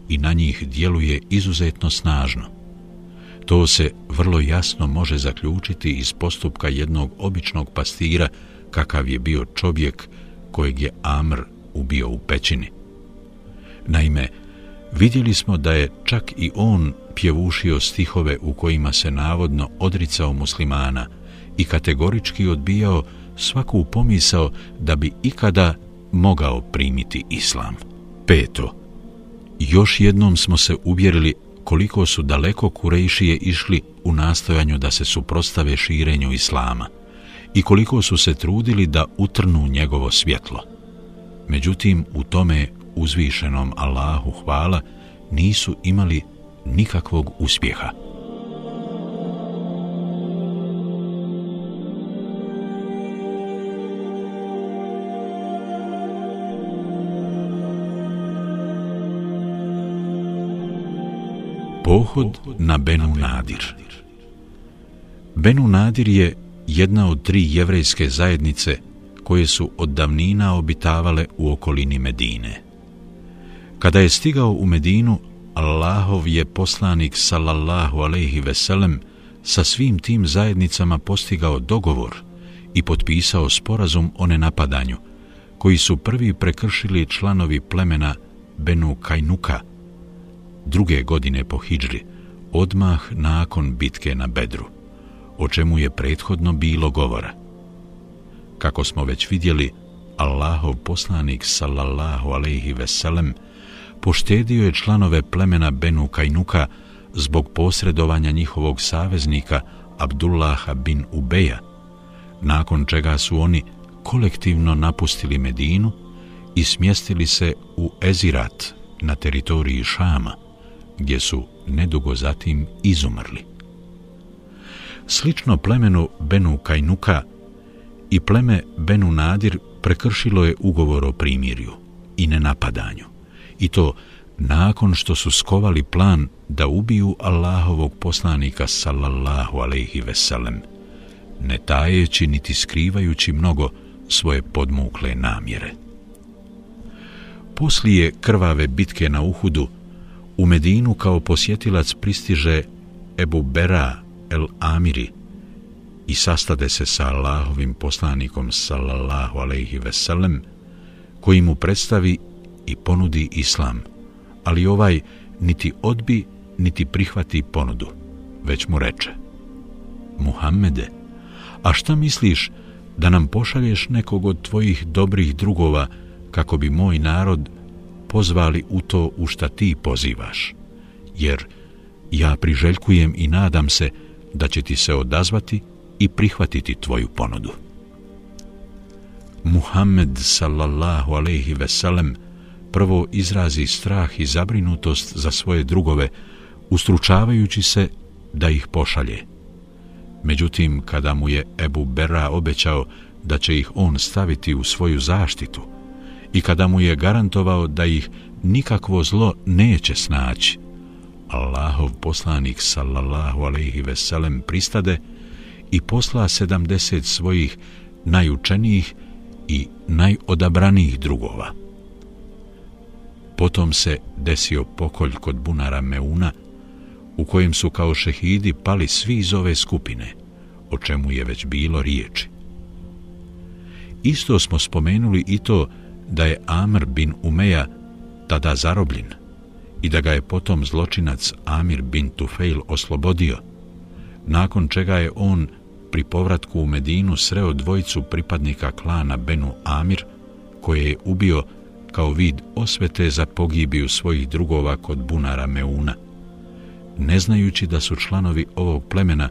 i na njih djeluje izuzetno snažno. To se vrlo jasno može zaključiti iz postupka jednog običnog pastira kakav je bio čovjek kojeg je Amr ubio u pećini. Naime, vidjeli smo da je čak i on pjevušio stihove u kojima se navodno odricao muslimana i kategorički odbijao svaku pomisao da bi ikada mogao primiti islam. Peto. Još jednom smo se uvjerili koliko su daleko kurejšije išli u nastojanju da se suprostave širenju islama i koliko su se trudili da utrnu njegovo svjetlo. Međutim, u tome uzvišenom Allahu hvala nisu imali nikakvog uspjeha. Pohod na Benu Nadir Benu Nadir je jedna od tri jevrejske zajednice koje su od davnina obitavale u okolini Medine. Kada je stigao u Medinu, Allahov je poslanik sallallahu alejhi ve sellem sa svim tim zajednicama postigao dogovor i potpisao sporazum o nenapadanju, koji su prvi prekršili članovi plemena Benu Kajnuka, druge godine po Hidžri, odmah nakon bitke na Bedru, o čemu je prethodno bilo govora. Kako smo već vidjeli, Allahov poslanik sallallahu alejhi ve sellem poštedio je članove plemena Benu Kajnuka zbog posredovanja njihovog saveznika Abdullaha bin Ubeja, nakon čega su oni kolektivno napustili Medinu i smjestili se u Ezirat na teritoriji Šama, gdje su nedugo zatim izumrli. Slično plemenu Benu Kajnuka i pleme Benu Nadir prekršilo je ugovor o primirju i nenapadanju. I to nakon što su skovali plan da ubiju Allahovog poslanika sallallahu alaihi veselem, ne tajeći niti skrivajući mnogo svoje podmukle namjere. Poslije krvave bitke na Uhudu, u Medinu kao posjetilac pristiže Ebu Bera el Amiri i sastade se sa Allahovim poslanikom sallallahu alaihi veselem, koji mu predstavi i ponudi islam, ali ovaj niti odbi, niti prihvati ponudu, već mu reče Muhammede, a šta misliš da nam pošalješ nekog od tvojih dobrih drugova kako bi moj narod pozvali u to u šta ti pozivaš? Jer ja priželjkujem i nadam se da će ti se odazvati i prihvatiti tvoju ponudu. Muhammed sallallahu alaihi veselem prvo izrazi strah i zabrinutost za svoje drugove, ustručavajući se da ih pošalje. Međutim, kada mu je Ebu Bera obećao da će ih on staviti u svoju zaštitu i kada mu je garantovao da ih nikakvo zlo neće snaći, Allahov poslanik sallallahu alaihi veselem pristade i posla sedamdeset svojih najučenijih i najodabranijih drugova. Potom se desio pokolj kod bunara Meuna, u kojem su kao šehidi pali svi iz ove skupine, o čemu je već bilo riječi. Isto smo spomenuli i to da je Amr bin Umeja tada zarobljen i da ga je potom zločinac Amir bin Tufail oslobodio, nakon čega je on pri povratku u Medinu sreo dvojicu pripadnika klana Benu Amir, koje je ubio kao vid osvete za pogibiju svojih drugova kod bunara Meuna, ne znajući da su članovi ovog plemena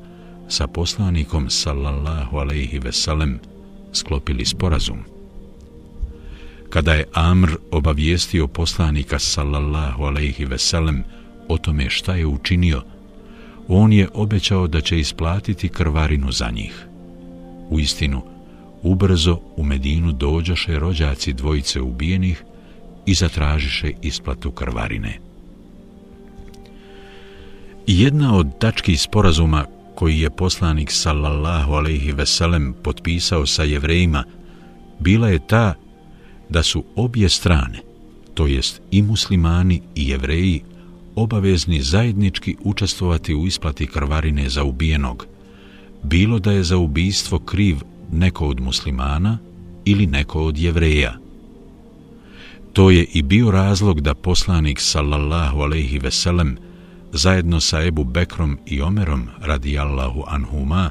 sa poslanikom sallallahu alaihi veselem sklopili sporazum. Kada je Amr obavijestio poslanika sallallahu alaihi veselem o tome šta je učinio, on je obećao da će isplatiti krvarinu za njih. U istinu, ubrzo u Medinu dođaše rođaci dvojice ubijenih i zatražiše isplatu krvarine. Jedna od tački sporazuma koji je poslanik sallallahu alaihi veselem potpisao sa jevrejima bila je ta da su obje strane, to jest i muslimani i jevreji, obavezni zajednički učestvovati u isplati krvarine za ubijenog, bilo da je za ubijstvo kriv neko od muslimana ili neko od jevreja. To je i bio razlog da poslanik sallallahu alejhi ve sellem zajedno sa Ebu Bekrom i Omerom radijallahu anhuma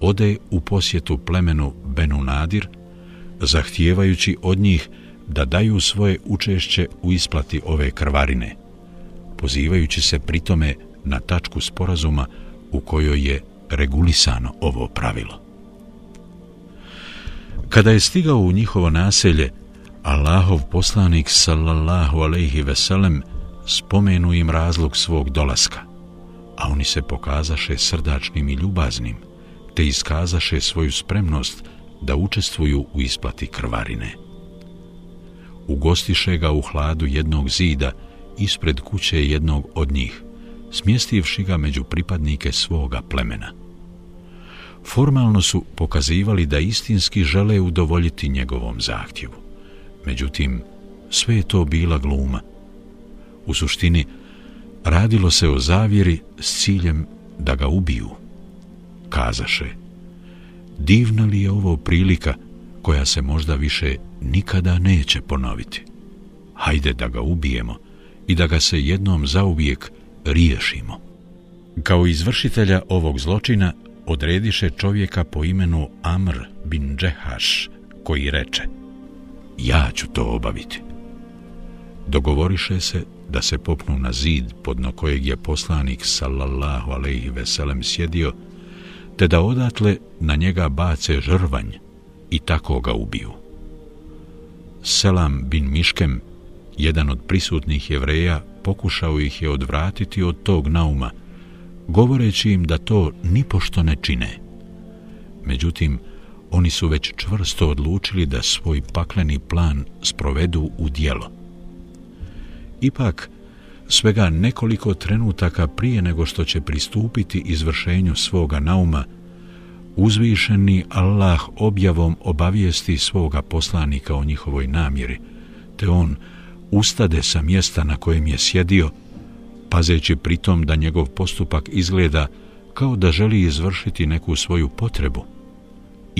ode u posjetu plemenu Benu Nadir, zahtijevajući od njih da daju svoje učešće u isplati ove krvarine, pozivajući se pritome na tačku sporazuma u kojoj je regulisano ovo pravilo. Kada je stigao u njihovo naselje, Allahov poslanik sallallahu alejhi ve sellem spomenu im razlog svog dolaska, a oni se pokazaše srdačnim i ljubaznim, te iskazaše svoju spremnost da učestvuju u isplati krvarine. Ugostiše ga u hladu jednog zida ispred kuće jednog od njih, smjestivši ga među pripadnike svoga plemena. Formalno su pokazivali da istinski žele udovoljiti njegovom zahtjevu. Međutim, sve je to bila gluma. U suštini, radilo se o zavjeri s ciljem da ga ubiju kazaše Divna li je ovo prilika koja se možda više nikada neće ponoviti? Hajde da ga ubijemo i da ga se jednom zauvijek riješimo. Kao izvršitelja ovog zločina odrediše čovjeka po imenu Amr bin Džehaš, koji reče Ja ću to obaviti. Dogovoriše se da se popnu na zid podno kojeg je poslanik sallallahu alaihi veselem sjedio, te da odatle na njega bace žrvanj i tako ga ubiju. Selam bin Miškem, jedan od prisutnih jevreja, pokušao ih je odvratiti od tog nauma, govoreći im da to ni pošto ne čine. Međutim, oni su već čvrsto odlučili da svoj pakleni plan sprovedu u dijelo. Ipak, svega nekoliko trenutaka prije nego što će pristupiti izvršenju svoga nauma, uzvišeni Allah objavom obavijesti svoga poslanika o njihovoj namjeri, te on ustade sa mjesta na kojem je sjedio, pazeći pritom da njegov postupak izgleda kao da želi izvršiti neku svoju potrebu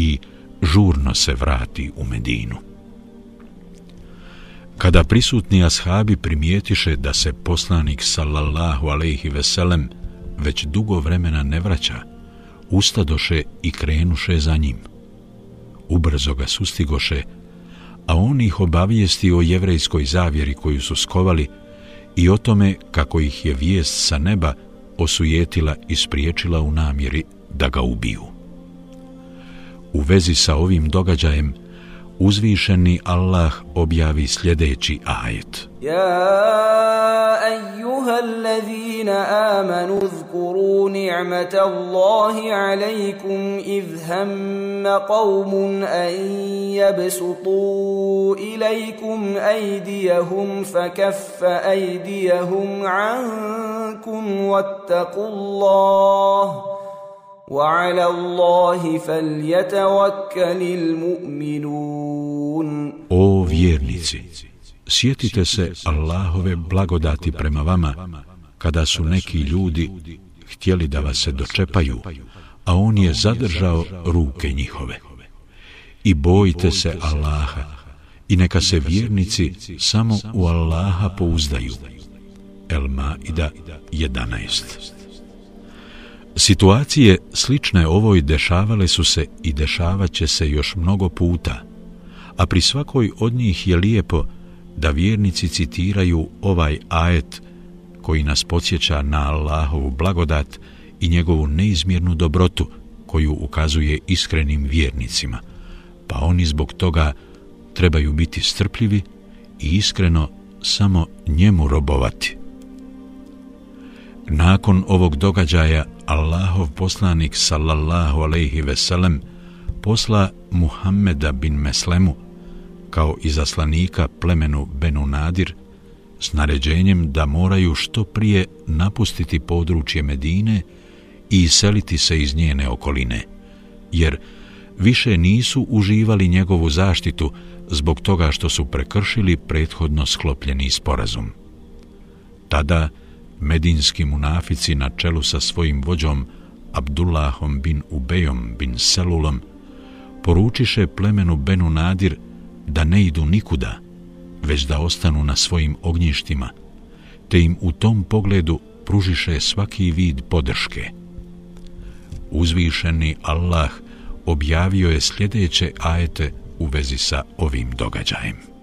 i žurno se vrati u Medinu. Kada prisutni ashabi primijetiše da se poslanik sallallahu alejhi ve sellem već dugo vremena ne vraća, ustadoše i krenuše za njim. Ubrzo ga sustigoše, a on ih obavijesti o jevrejskoj zavjeri koju su skovali i o tome kako ih je vijest sa neba osujetila i spriječila u namjeri da ga ubiju. U vezi sa ovim događajem, uzvišeni Allah objavi sljedeći ajet. Ja ejuha allazina amanu zkuru ni'mata Allahi alaikum idh hamma qavmun an jabsutu ilaikum ajdijahum fakaffa ajdijahum ankum vattaku Allah. وعلى الله فليتوكل المؤمنون O vjernici, sjetite se Allahove blagodati prema vama kada su neki ljudi htjeli da vas se dočepaju, a on je zadržao ruke njihove. I bojite se Allaha i neka se vjernici samo u Allaha pouzdaju. El Maida 11 Situacije slične ovoj dešavale su se i dešavaće se još mnogo puta, a pri svakoj od njih je lijepo da vjernici citiraju ovaj ajet koji nas podsjeća na Allahovu blagodat i njegovu neizmjernu dobrotu koju ukazuje iskrenim vjernicima, pa oni zbog toga trebaju biti strpljivi i iskreno samo njemu robovati. Nakon ovog događaja Allahov poslanik sallallahu alejhi ve sellem posla Muhammeda bin Meslemu kao izaslanika plemenu Benu Nadir s naređenjem da moraju što prije napustiti područje Medine i iseliti se iz njene okoline, jer više nisu uživali njegovu zaštitu zbog toga što su prekršili prethodno sklopljeni sporazum. Tada medinski munafici na čelu sa svojim vođom Abdullahom bin Ubejom bin Selulom poručiše plemenu Benu Nadir da ne idu nikuda, već da ostanu na svojim ognjištima, te im u tom pogledu pružiše svaki vid podrške. Uzvišeni Allah objavio je sljedeće ajete u vezi sa ovim događajem.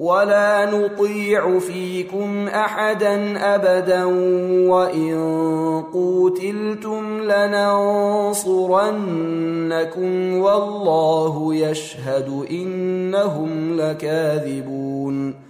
ولا نطيع فيكم احدا ابدا وان قوتلتم لننصرنكم والله يشهد انهم لكاذبون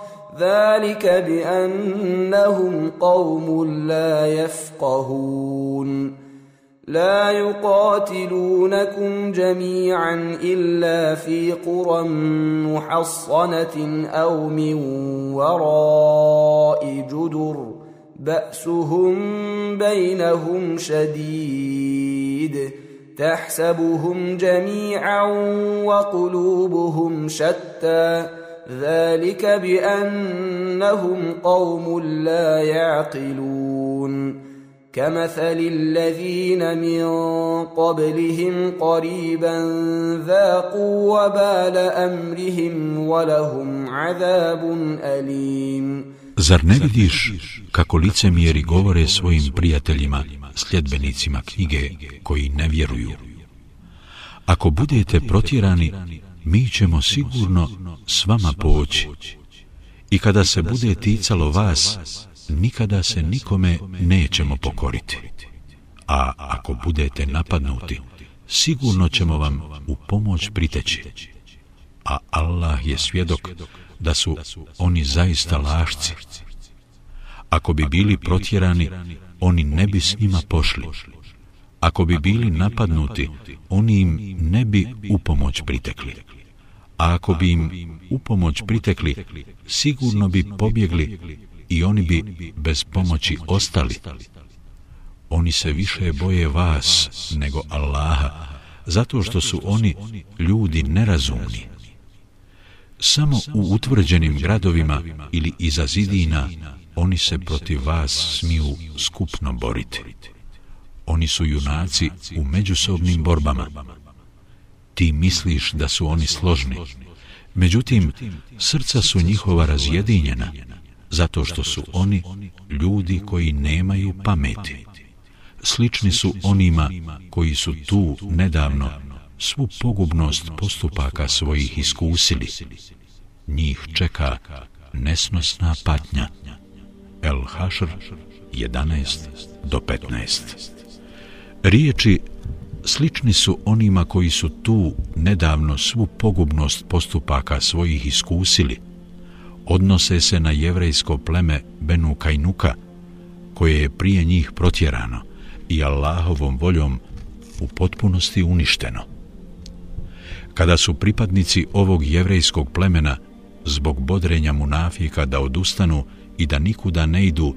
ذلك بأنهم قوم لا يفقهون. لا يقاتلونكم جميعا إلا في قرى محصنة أو من وراء جدر. بأسهم بينهم شديد. تحسبهم جميعا وقلوبهم شتى. ذلك بانهم قوم لا يعقلون كمثل الذين من قبلهم قريبا ذاقوا وبال امرهم ولهم عذاب اليم Zar ne vidiš kako licemjeri govore svojim prijateljima, sljedbenicima knjige koji ne vjeruju? Ako budete protjerani, mi ćemo sigurno s vama poći. I kada se bude ticalo vas, nikada se nikome nećemo pokoriti. A ako budete napadnuti, sigurno ćemo vam u pomoć priteći. A Allah je svjedok da su oni zaista lašci. Ako bi bili protjerani, oni ne bi s njima pošli. Ako bi bili napadnuti, oni im ne bi u pomoć pritekli a ako bi im u pomoć pritekli, sigurno bi pobjegli i oni bi bez pomoći ostali. Oni se više boje vas nego Allaha, zato što su oni ljudi nerazumni. Samo u utvrđenim gradovima ili iza zidina oni se protiv vas smiju skupno boriti. Oni su junaci u međusobnim borbama ti misliš da su oni složni. Međutim, srca su njihova razjedinjena, zato što su oni ljudi koji nemaju pameti. Slični su onima koji su tu nedavno svu pogubnost postupaka svojih iskusili. Njih čeka nesnosna patnja. El Hašr 11 do 15 Riječi slični su onima koji su tu nedavno svu pogubnost postupaka svojih iskusili, odnose se na jevrejsko pleme Benu Kajnuka, koje je prije njih protjerano i Allahovom voljom u potpunosti uništeno. Kada su pripadnici ovog jevrejskog plemena zbog bodrenja munafika da odustanu i da nikuda ne idu,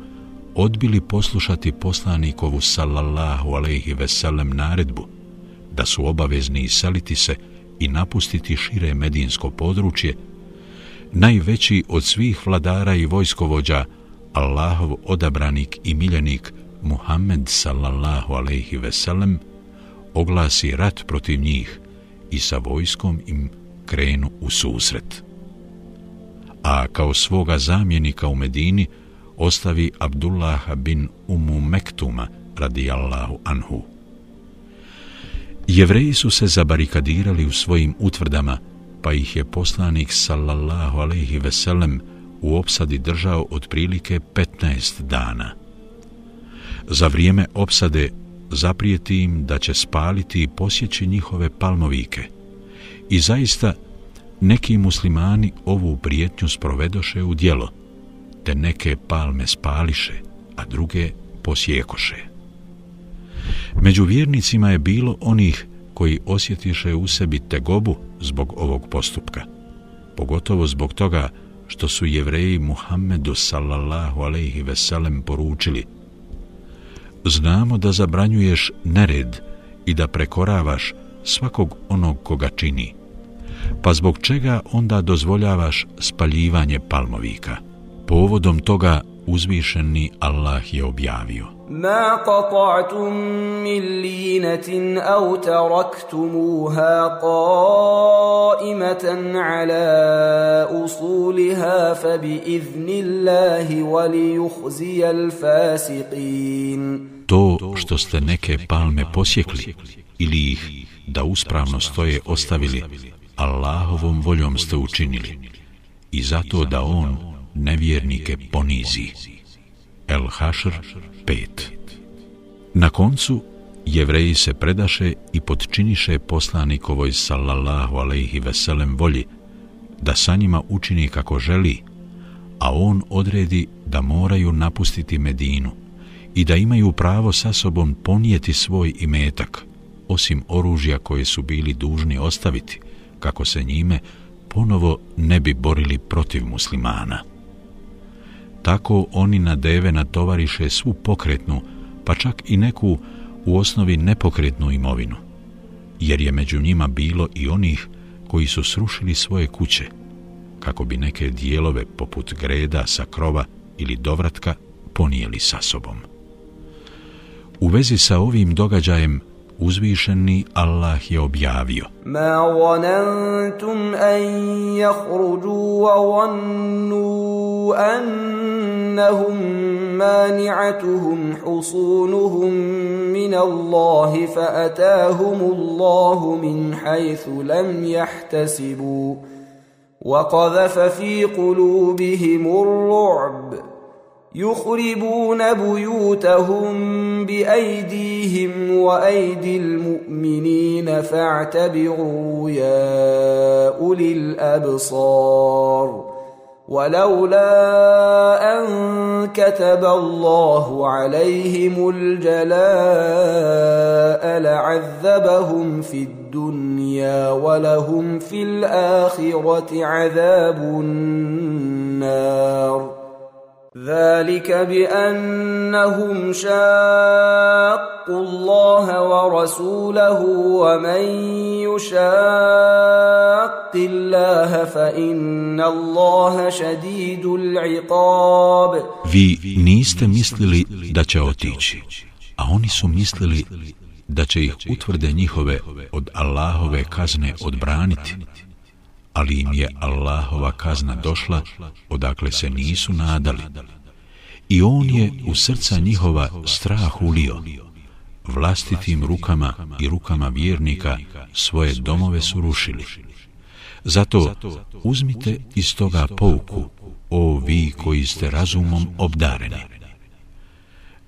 odbili poslušati poslanikovu sallallahu alaihi ve sellem naredbu da su obavezni iseliti se i napustiti šire medinsko područje, najveći od svih vladara i vojskovođa, Allahov odabranik i miljenik Muhammed sallallahu alaihi ve sellem oglasi rat protiv njih i sa vojskom im krenu u susret. A kao svoga zamjenika u Medini ostavi Abdullah bin Umu Mektuma radijallahu anhu. Jevreji su se zabarikadirali u svojim utvrdama, pa ih je poslanik sallallahu alejhi ve sellem u opsadi držao otprilike 15 dana. Za vrijeme opsade zaprijeti im da će spaliti i posjeći njihove palmovike. I zaista neki muslimani ovu prijetnju sprovedoše u djelo te neke palme spališe, a druge posjekoše. Među vjernicima je bilo onih koji osjetiše u sebi tegobu zbog ovog postupka, pogotovo zbog toga što su jevreji Muhammedu sallallahu alaihi veselem poručili Znamo da zabranjuješ nered i da prekoravaš svakog onog koga čini, pa zbog čega onda dozvoljavaš spaljivanje palmovika? Povodom toga uzvišeni Allah je objavio. Ma qata'tum min linatin aw taraktumuha qa'imatan 'ala usuliha fa bi idhnillahi wali fasiqin. To što ste neke palme posjekli ili ih da uspravno stoje ostavili, Allahovom voljom ste učinili i zato da on nevjernike ponizi. El Hašr 5 Na koncu, jevreji se predaše i podčiniše poslanikovoj sallallahu alaihi veselem volji da sa njima učini kako želi, a on odredi da moraju napustiti Medinu i da imaju pravo sa sobom ponijeti svoj imetak, osim oružja koje su bili dužni ostaviti, kako se njime ponovo ne bi borili protiv muslimana. Tako oni na deve natovariše svu pokretnu, pa čak i neku u osnovi nepokretnu imovinu, jer je među njima bilo i onih koji su srušili svoje kuće, kako bi neke dijelove poput greda sa krova ili dovratka ponijeli sa sobom. U vezi sa ovim događajem uzvišeni Allah je objavio Ma wanantum an yakhruju wa wannu annahum mani'atuhum husunuhum min Allah fa atahum Allah min haythu lam yahtasibu qadhafa fi qulubihim ar-ru'b يخربون بيوتهم بأيديهم وأيدي المؤمنين فاعتبروا يا أولي الأبصار ولولا أن كتب الله عليهم الجلاء لعذبهم في الدنيا ولهم في الآخرة عذاب النار ذلك بانهم شاقوا الله ورسوله ومن يشاق الله فان الله شديد العقاب Vi niste mislili da će otići, a oni su mislili da će ih utvrde njihove od Allahove kazne odbraniti ali im je Allahova kazna došla odakle se nisu nadali. I on je u srca njihova strah ulio. Vlastitim rukama i rukama vjernika svoje domove su rušili. Zato uzmite iz toga pouku, o vi koji ste razumom obdareni.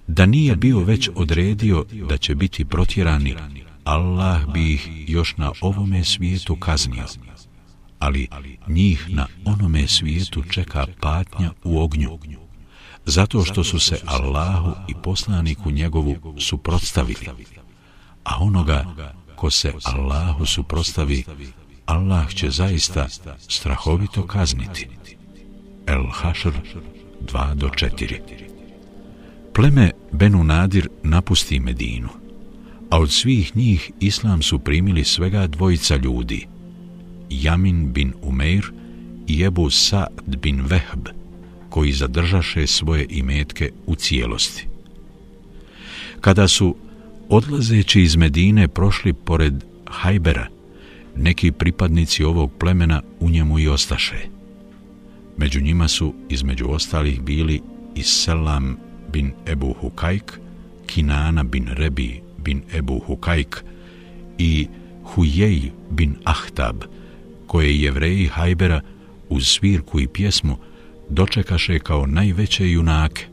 Da nije bio već odredio da će biti protjerani, Allah bi ih još na ovome svijetu kaznio ali njih na onome svijetu čeka patnja u ognju, zato što su se Allahu i poslaniku njegovu suprotstavili. A onoga ko se Allahu suprotstavi, Allah će zaista strahovito kazniti. El Hašr 2 do 4 Pleme Benu Nadir napusti Medinu, a od svih njih Islam su primili svega dvojica ljudi – Jamin bin Umeir i Ebu Sa'd bin Vehb, koji zadržaše svoje imetke u cijelosti. Kada su, odlazeći iz Medine, prošli pored Hajbera, neki pripadnici ovog plemena u njemu i ostaše. Među njima su, između ostalih, bili i Selam bin Ebu Hukajk, Kinana bin Rebi bin Ebu Hukajk i Hujej bin Ahtab, koje jevreji Hajbera uz svirku i pjesmu dočekaše kao najveće junake,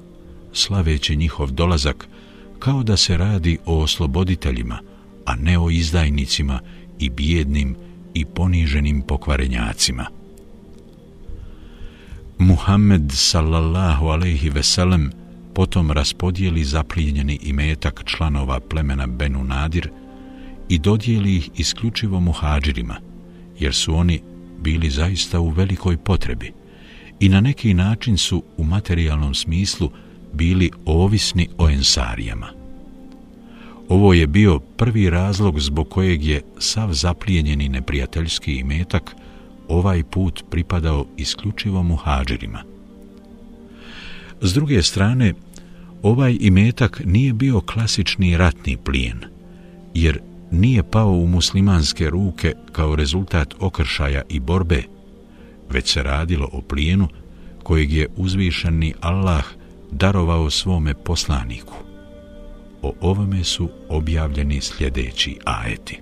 slaveći njihov dolazak kao da se radi o osloboditeljima, a ne o izdajnicima i bijednim i poniženim pokvarenjacima. Muhammed sallallahu alaihi veselem potom raspodijeli zaplijenjeni imetak članova plemena Benu Nadir i dodijeli ih isključivo muhađirima – jer su oni bili zaista u velikoj potrebi i na neki način su u materijalnom smislu bili ovisni o ensarijama. Ovo je bio prvi razlog zbog kojeg je sav zaplijenjeni neprijateljski imetak ovaj put pripadao isključivo muhađirima. S druge strane, Ovaj imetak nije bio klasični ratni plijen, jer nije pao u muslimanske ruke kao rezultat okršaja i borbe, već se radilo o plijenu kojeg je uzvišeni Allah darovao svome poslaniku. O ovome su objavljeni sljedeći ajeti.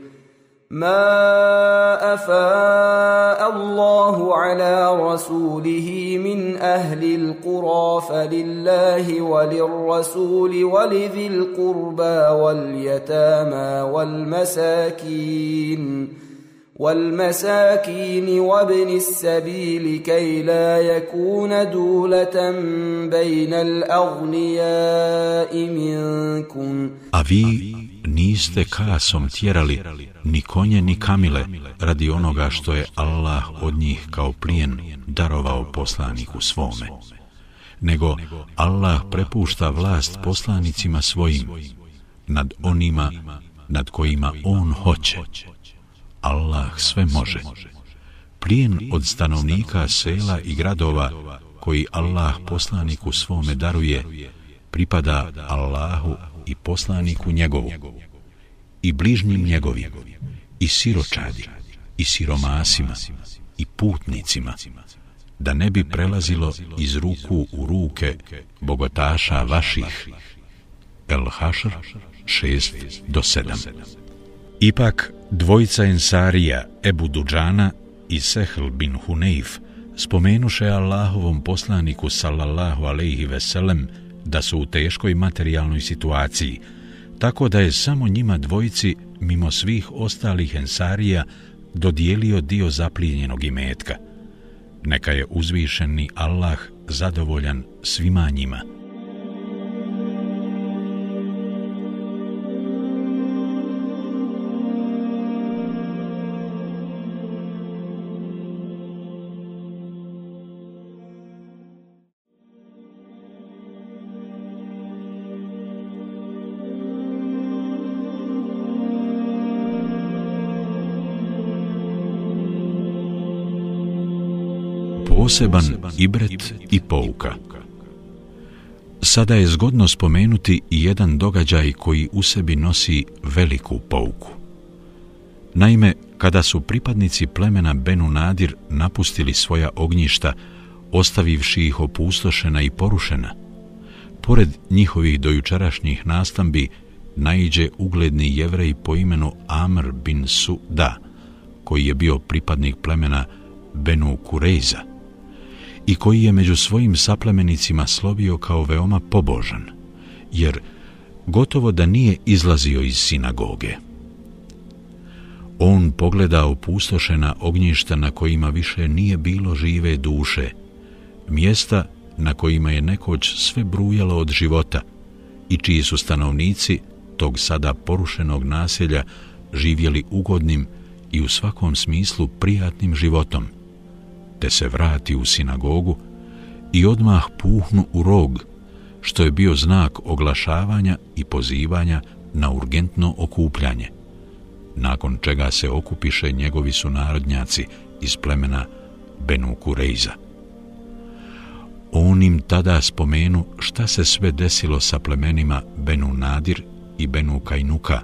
ما افاء الله على رسوله من أهل القرى فلله وللرسول ولذي القربى واليتامى والمساكين والمساكين وابن السبيل كي لا يكون دولة بين الأغنياء منكم niste kasom tjerali ni konje ni kamile radi onoga što je Allah od njih kao plijen darovao poslaniku svome. Nego Allah prepušta vlast poslanicima svojim nad onima nad kojima On hoće. Allah sve može. Plijen od stanovnika sela i gradova koji Allah poslaniku svome daruje pripada Allahu i poslaniku njegovu, i bližnjim njegovim, i siročadi, i siromasima, i putnicima, da ne bi prelazilo iz ruku u ruke bogataša vaših. El Hašr 6 do 7 Ipak, dvojica ensarija Ebu Duđana i Sehl bin Huneif spomenuše Allahovom poslaniku sallallahu alaihi veselem da su u teškoj materijalnoj situaciji, tako da je samo njima dvojici, mimo svih ostalih ensarija, dodijelio dio zaplijenjenog imetka. Neka je uzvišeni Allah zadovoljan svima njima. Poseban ibret i pouka. Sada je zgodno spomenuti i jedan događaj koji u sebi nosi veliku pouku. Naime, kada su pripadnici plemena Benu Nadir napustili svoja ognjišta, ostavivši ih opustošena i porušena, pored njihovih dojučarašnjih nastambi, naiđe ugledni jevrej po imenu Amr bin Suda, koji je bio pripadnik plemena Benu Kurejza i koji je među svojim saplemenicima slovio kao veoma pobožan, jer gotovo da nije izlazio iz sinagoge. On pogleda opustošena ognjišta na kojima više nije bilo žive duše, mjesta na kojima je nekoć sve brujalo od života i čiji su stanovnici tog sada porušenog naselja živjeli ugodnim i u svakom smislu prijatnim životom – te se vrati u sinagogu i odmah puhnu u rog, što je bio znak oglašavanja i pozivanja na urgentno okupljanje, nakon čega se okupiše njegovi su narodnjaci iz plemena Benu Kurejza. On im tada spomenu šta se sve desilo sa plemenima Benu Nadir i Benu Kajnuka,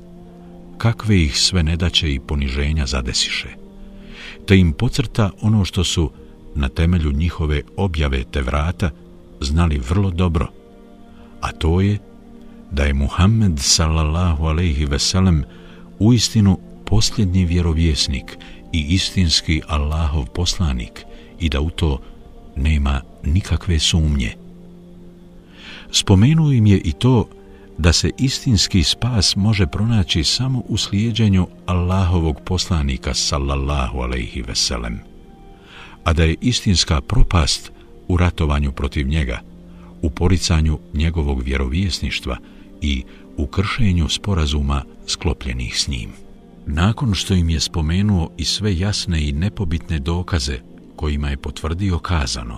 kakve ih sve nedaće i poniženja zadesiše, te im pocrta ono što su na temelju njihove objave te vrata znali vrlo dobro, a to je da je Muhammed sallallahu alaihi veselem u istinu posljednji vjerovjesnik i istinski Allahov poslanik i da u to nema nikakve sumnje. Spomenuo im je i to da se istinski spas može pronaći samo u slijedjenju Allahovog poslanika sallallahu alaihi veselem a da je istinska propast u ratovanju protiv njega, u poricanju njegovog vjerovjesništva i u kršenju sporazuma sklopljenih s njim. Nakon što im je spomenuo i sve jasne i nepobitne dokaze kojima je potvrdio kazano,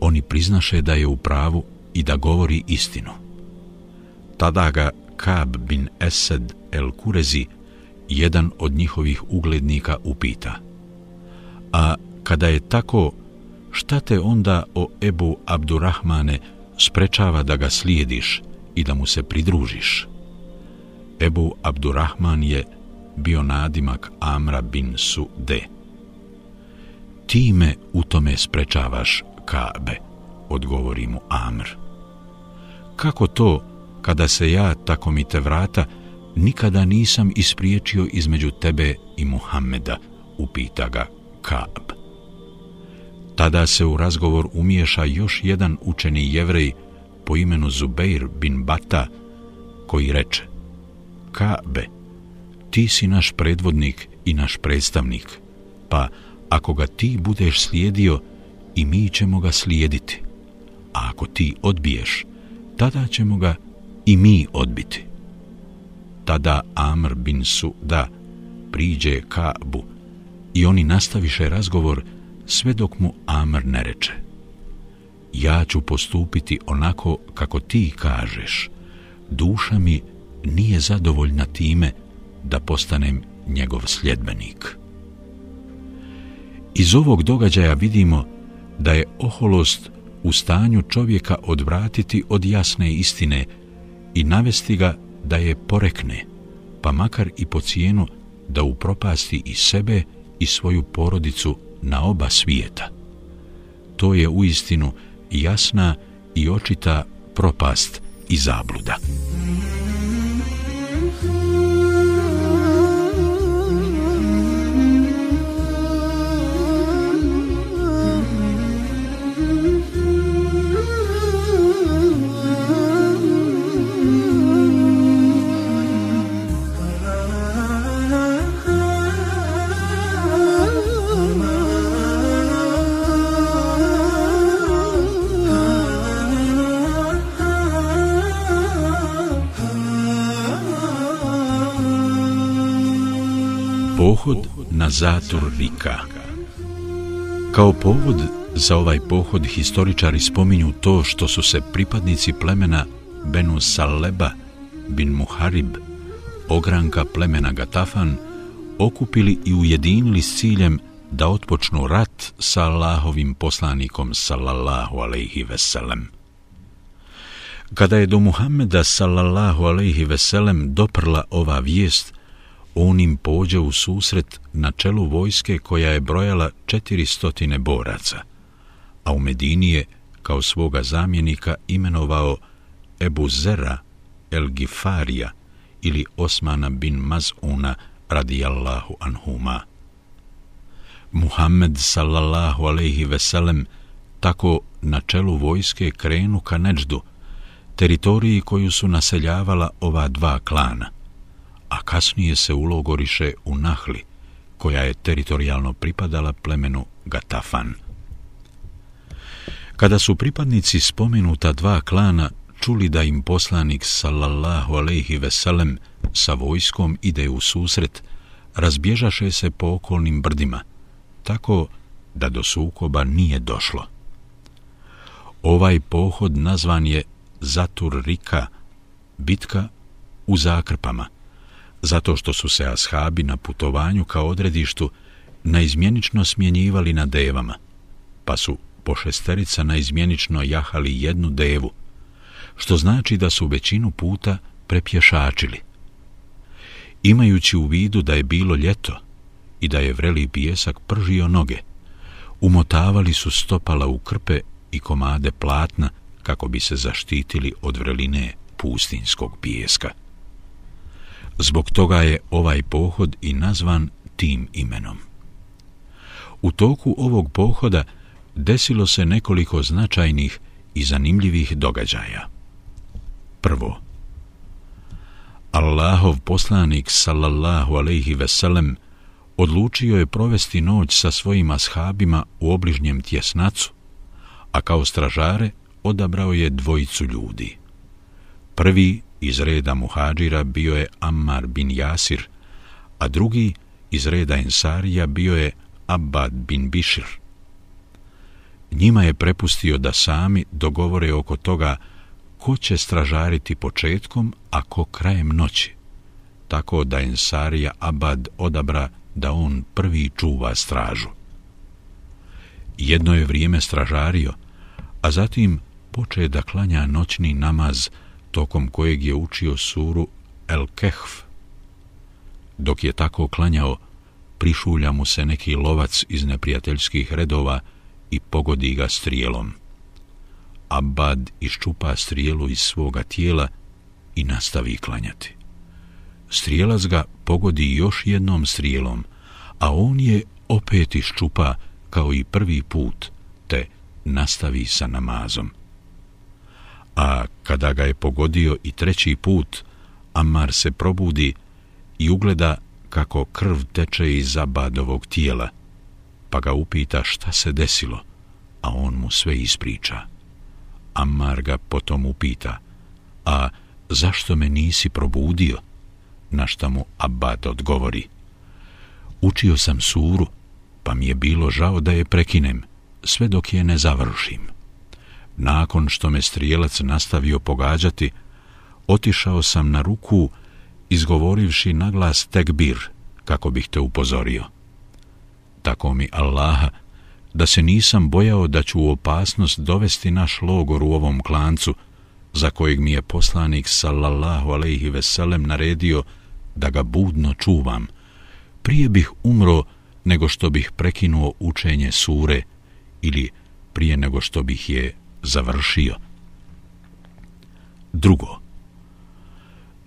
oni priznaše da je u pravu i da govori istinu. Tada ga Kab bin Esed el Kurezi, jedan od njihovih uglednika, upita. A kada je tako, šta te onda o Ebu Abdurrahmane sprečava da ga slijediš i da mu se pridružiš? Ebu Abdurrahman je bio nadimak Amra bin Sude. Ti me u tome sprečavaš, Kabe, odgovori mu Amr. Kako to, kada se ja, tako mi te vrata, nikada nisam ispriječio između tebe i Muhammeda, upita ga Kab. Tada se u razgovor umiješa još jedan učeni jevrej po imenu Zubeir bin Bata, koji reče Kabe, ti si naš predvodnik i naš predstavnik, pa ako ga ti budeš slijedio, i mi ćemo ga slijediti. A ako ti odbiješ, tada ćemo ga i mi odbiti. Tada Amr bin Su da priđe Kabu i oni nastaviše razgovor sve dok mu Amr ne reče. Ja ću postupiti onako kako ti kažeš. Duša mi nije zadovoljna time da postanem njegov sljedbenik. Iz ovog događaja vidimo da je oholost u stanju čovjeka odvratiti od jasne istine i navesti ga da je porekne, pa makar i po cijenu da upropasti i sebe i svoju porodicu na oba svijeta. To je u istinu jasna i očita propast i zabluda. Pohod na zator Rika. Kao povod za ovaj pohod historičari spominju to što su se pripadnici plemena Benu Saleba bin Muharib, ogranka plemena Gatafan, okupili i ujedinili s ciljem da otpočnu rat sa Allahovim poslanikom sallallahu alaihi veselem. Kada je do Muhammeda sallallahu alaihi veselem doprla ova vijest, on im pođe u susret na čelu vojske koja je brojala 400 boraca, a u Medini je kao svoga zamjenika imenovao Ebu Zera el Gifarija ili Osmana bin Mazuna radijallahu anhuma. Muhammed sallallahu alaihi veselem tako na čelu vojske krenu ka Neđdu, teritoriji koju su naseljavala ova dva klana – a kasnije se ulogoriše u Nahli, koja je teritorijalno pripadala plemenu Gatafan. Kada su pripadnici spomenuta dva klana čuli da im poslanik sallallahu alejhi ve sellem sa vojskom ide u susret, razbježaše se po okolnim brdima, tako da do sukoba nije došlo. Ovaj pohod nazvan je Zatur Rika, bitka u zakrpama, zato što su se ashabi na putovanju kao odredištu naizmjenično smjenjivali na devama, pa su po šesterica naizmjenično jahali jednu devu, što znači da su većinu puta prepješačili. Imajući u vidu da je bilo ljeto i da je vreli pijesak pržio noge, umotavali su stopala u krpe i komade platna kako bi se zaštitili od vreline pustinskog pijeska. Zbog toga je ovaj pohod i nazvan tim imenom. U toku ovog pohoda desilo se nekoliko značajnih i zanimljivih događaja. Prvo, Allahov poslanik sallallahu alejhi ve sellem odlučio je provesti noć sa svojim ashabima u obližnjem tjesnacu, a kao stražare odabrao je dvojicu ljudi. Prvi iz reda muhađira bio je Ammar bin Jasir, a drugi iz reda Ensarija bio je Abbad bin Bišir. Njima je prepustio da sami dogovore oko toga ko će stražariti početkom, a ko krajem noći, tako da Ensarija Abad odabra da on prvi čuva stražu. Jedno je vrijeme stražario, a zatim poče da klanja noćni namaz tokom kojeg je učio suru El Kehf. Dok je tako klanjao, prišulja mu se neki lovac iz neprijateljskih redova i pogodi ga strijelom. Abad iščupa strijelu iz svoga tijela i nastavi klanjati. Strijelac ga pogodi još jednom strijelom, a on je opet iščupa kao i prvi put, te nastavi sa namazom. A kada ga je pogodio i treći put, Amar se probudi i ugleda kako krv teče iz Abadovog tijela, pa ga upita šta se desilo, a on mu sve ispriča. Amar ga potom upita, a zašto me nisi probudio? Na šta mu Abad odgovori, učio sam suru, pa mi je bilo žao da je prekinem, sve dok je ne završim. Nakon što me strijelac nastavio pogađati, otišao sam na ruku, izgovorivši naglas tekbir, kako bih te upozorio. Tako mi Allaha, da se nisam bojao da ću u opasnost dovesti naš logor u ovom klancu, za kojeg mi je poslanik sallallahu alaihi veselem naredio da ga budno čuvam, prije bih umro nego što bih prekinuo učenje sure ili prije nego što bih je završio. Drugo,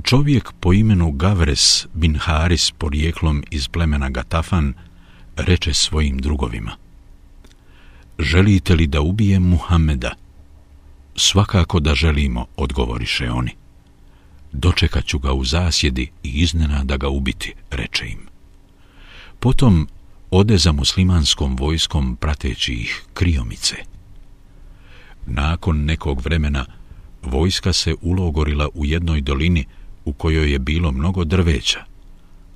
čovjek po imenu Gavres bin Haris porijeklom iz plemena Gatafan reče svojim drugovima Želite li da ubijem Muhameda? Svakako da želimo, odgovoriše oni. Dočekat ću ga u zasjedi i iznena da ga ubiti, reče im. Potom ode za muslimanskom vojskom prateći ih kriomice. Nakon nekog vremena vojska se ulogorila u jednoj dolini u kojoj je bilo mnogo drveća,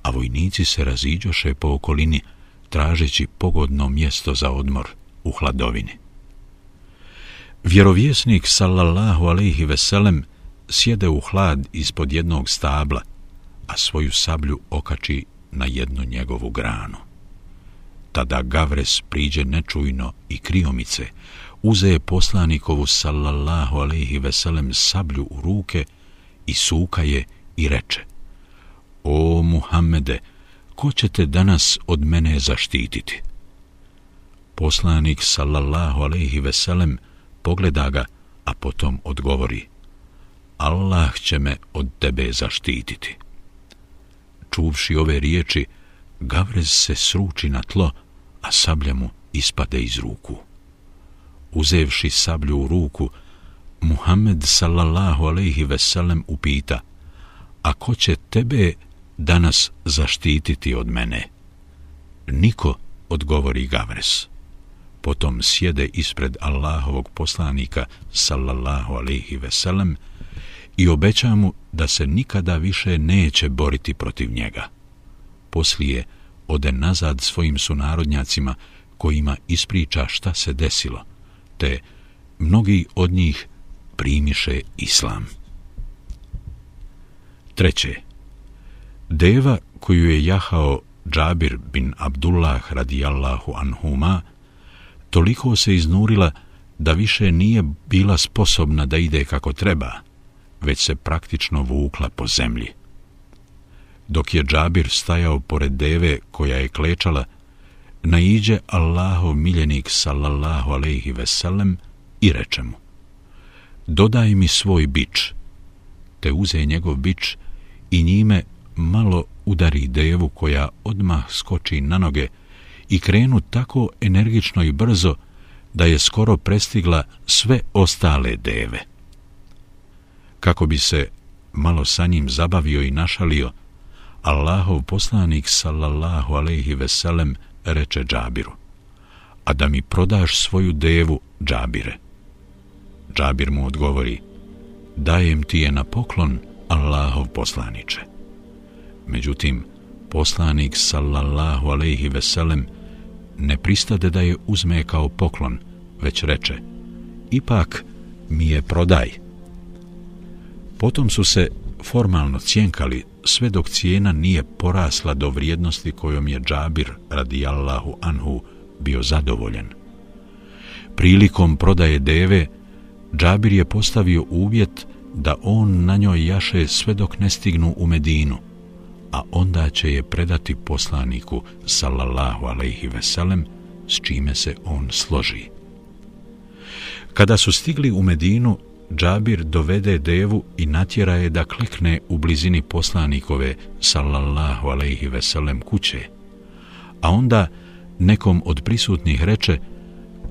a vojnici se raziđoše po okolini tražeći pogodno mjesto za odmor u hladovini. Vjerovjesnik sallallahu alejhi ve sellem sjede u hlad ispod jednog stabla, a svoju sablju okači na jednu njegovu granu. Tada Gavres priđe nečujno i kriomice, uze je poslanikovu sallallahu alaihi veselem sablju u ruke i suka je i reče O Muhammede, ko će te danas od mene zaštititi? Poslanik sallallahu alaihi veselem pogleda ga, a potom odgovori Allah će me od tebe zaštititi čuvši ove riječi, Gavrez se sruči na tlo, a sablja mu ispade iz ruku. Uzevši sablju u ruku, Muhammed sallallahu alaihi veselem upita, a ko će tebe danas zaštititi od mene? Niko, odgovori Gavres. Potom sjede ispred Allahovog poslanika sallallahu alaihi veselem i obeća mu da se nikada više neće boriti protiv njega. Poslije ode nazad svojim sunarodnjacima kojima ispriča šta se desilo, te mnogi od njih primiše islam. Treće, deva koju je jahao Džabir bin Abdullah radijallahu anhuma, toliko se iznurila da više nije bila sposobna da ide kako treba, već se praktično vukla po zemlji. Dok je Džabir stajao pored deve koja je klečala, naiđe Allahov miljenik sallallahu alaihi veselem i reče mu Dodaj mi svoj bič, te uze njegov bič i njime malo udari devu koja odmah skoči na noge i krenu tako energično i brzo da je skoro prestigla sve ostale deve. Kako bi se malo sa njim zabavio i našalio, Allahov poslanik sallallahu alejhi ve sellem reče Džabiru: "A da mi prodaš svoju devu, Džabire?" Džabir mu odgovori: "Dajem ti je na poklon Allahov poslaniče. Međutim, poslanik sallallahu alaihi veselem ne pristade da je uzme kao poklon, već reče, ipak mi je prodaj. Potom su se formalno cjenkali sve dok cijena nije porasla do vrijednosti kojom je Džabir radijallahu anhu bio zadovoljen. Prilikom prodaje deve, Džabir je postavio uvjet da on na njoj jaše sve dok ne stignu u Medinu, a onda će je predati poslaniku sallallahu alaihi veselem, s čime se on složi. Kada su stigli u Medinu, Džabir dovede devu i natjera je da klekne u blizini poslanikove sallallahu alaihi veselem kuće, a onda nekom od prisutnih reče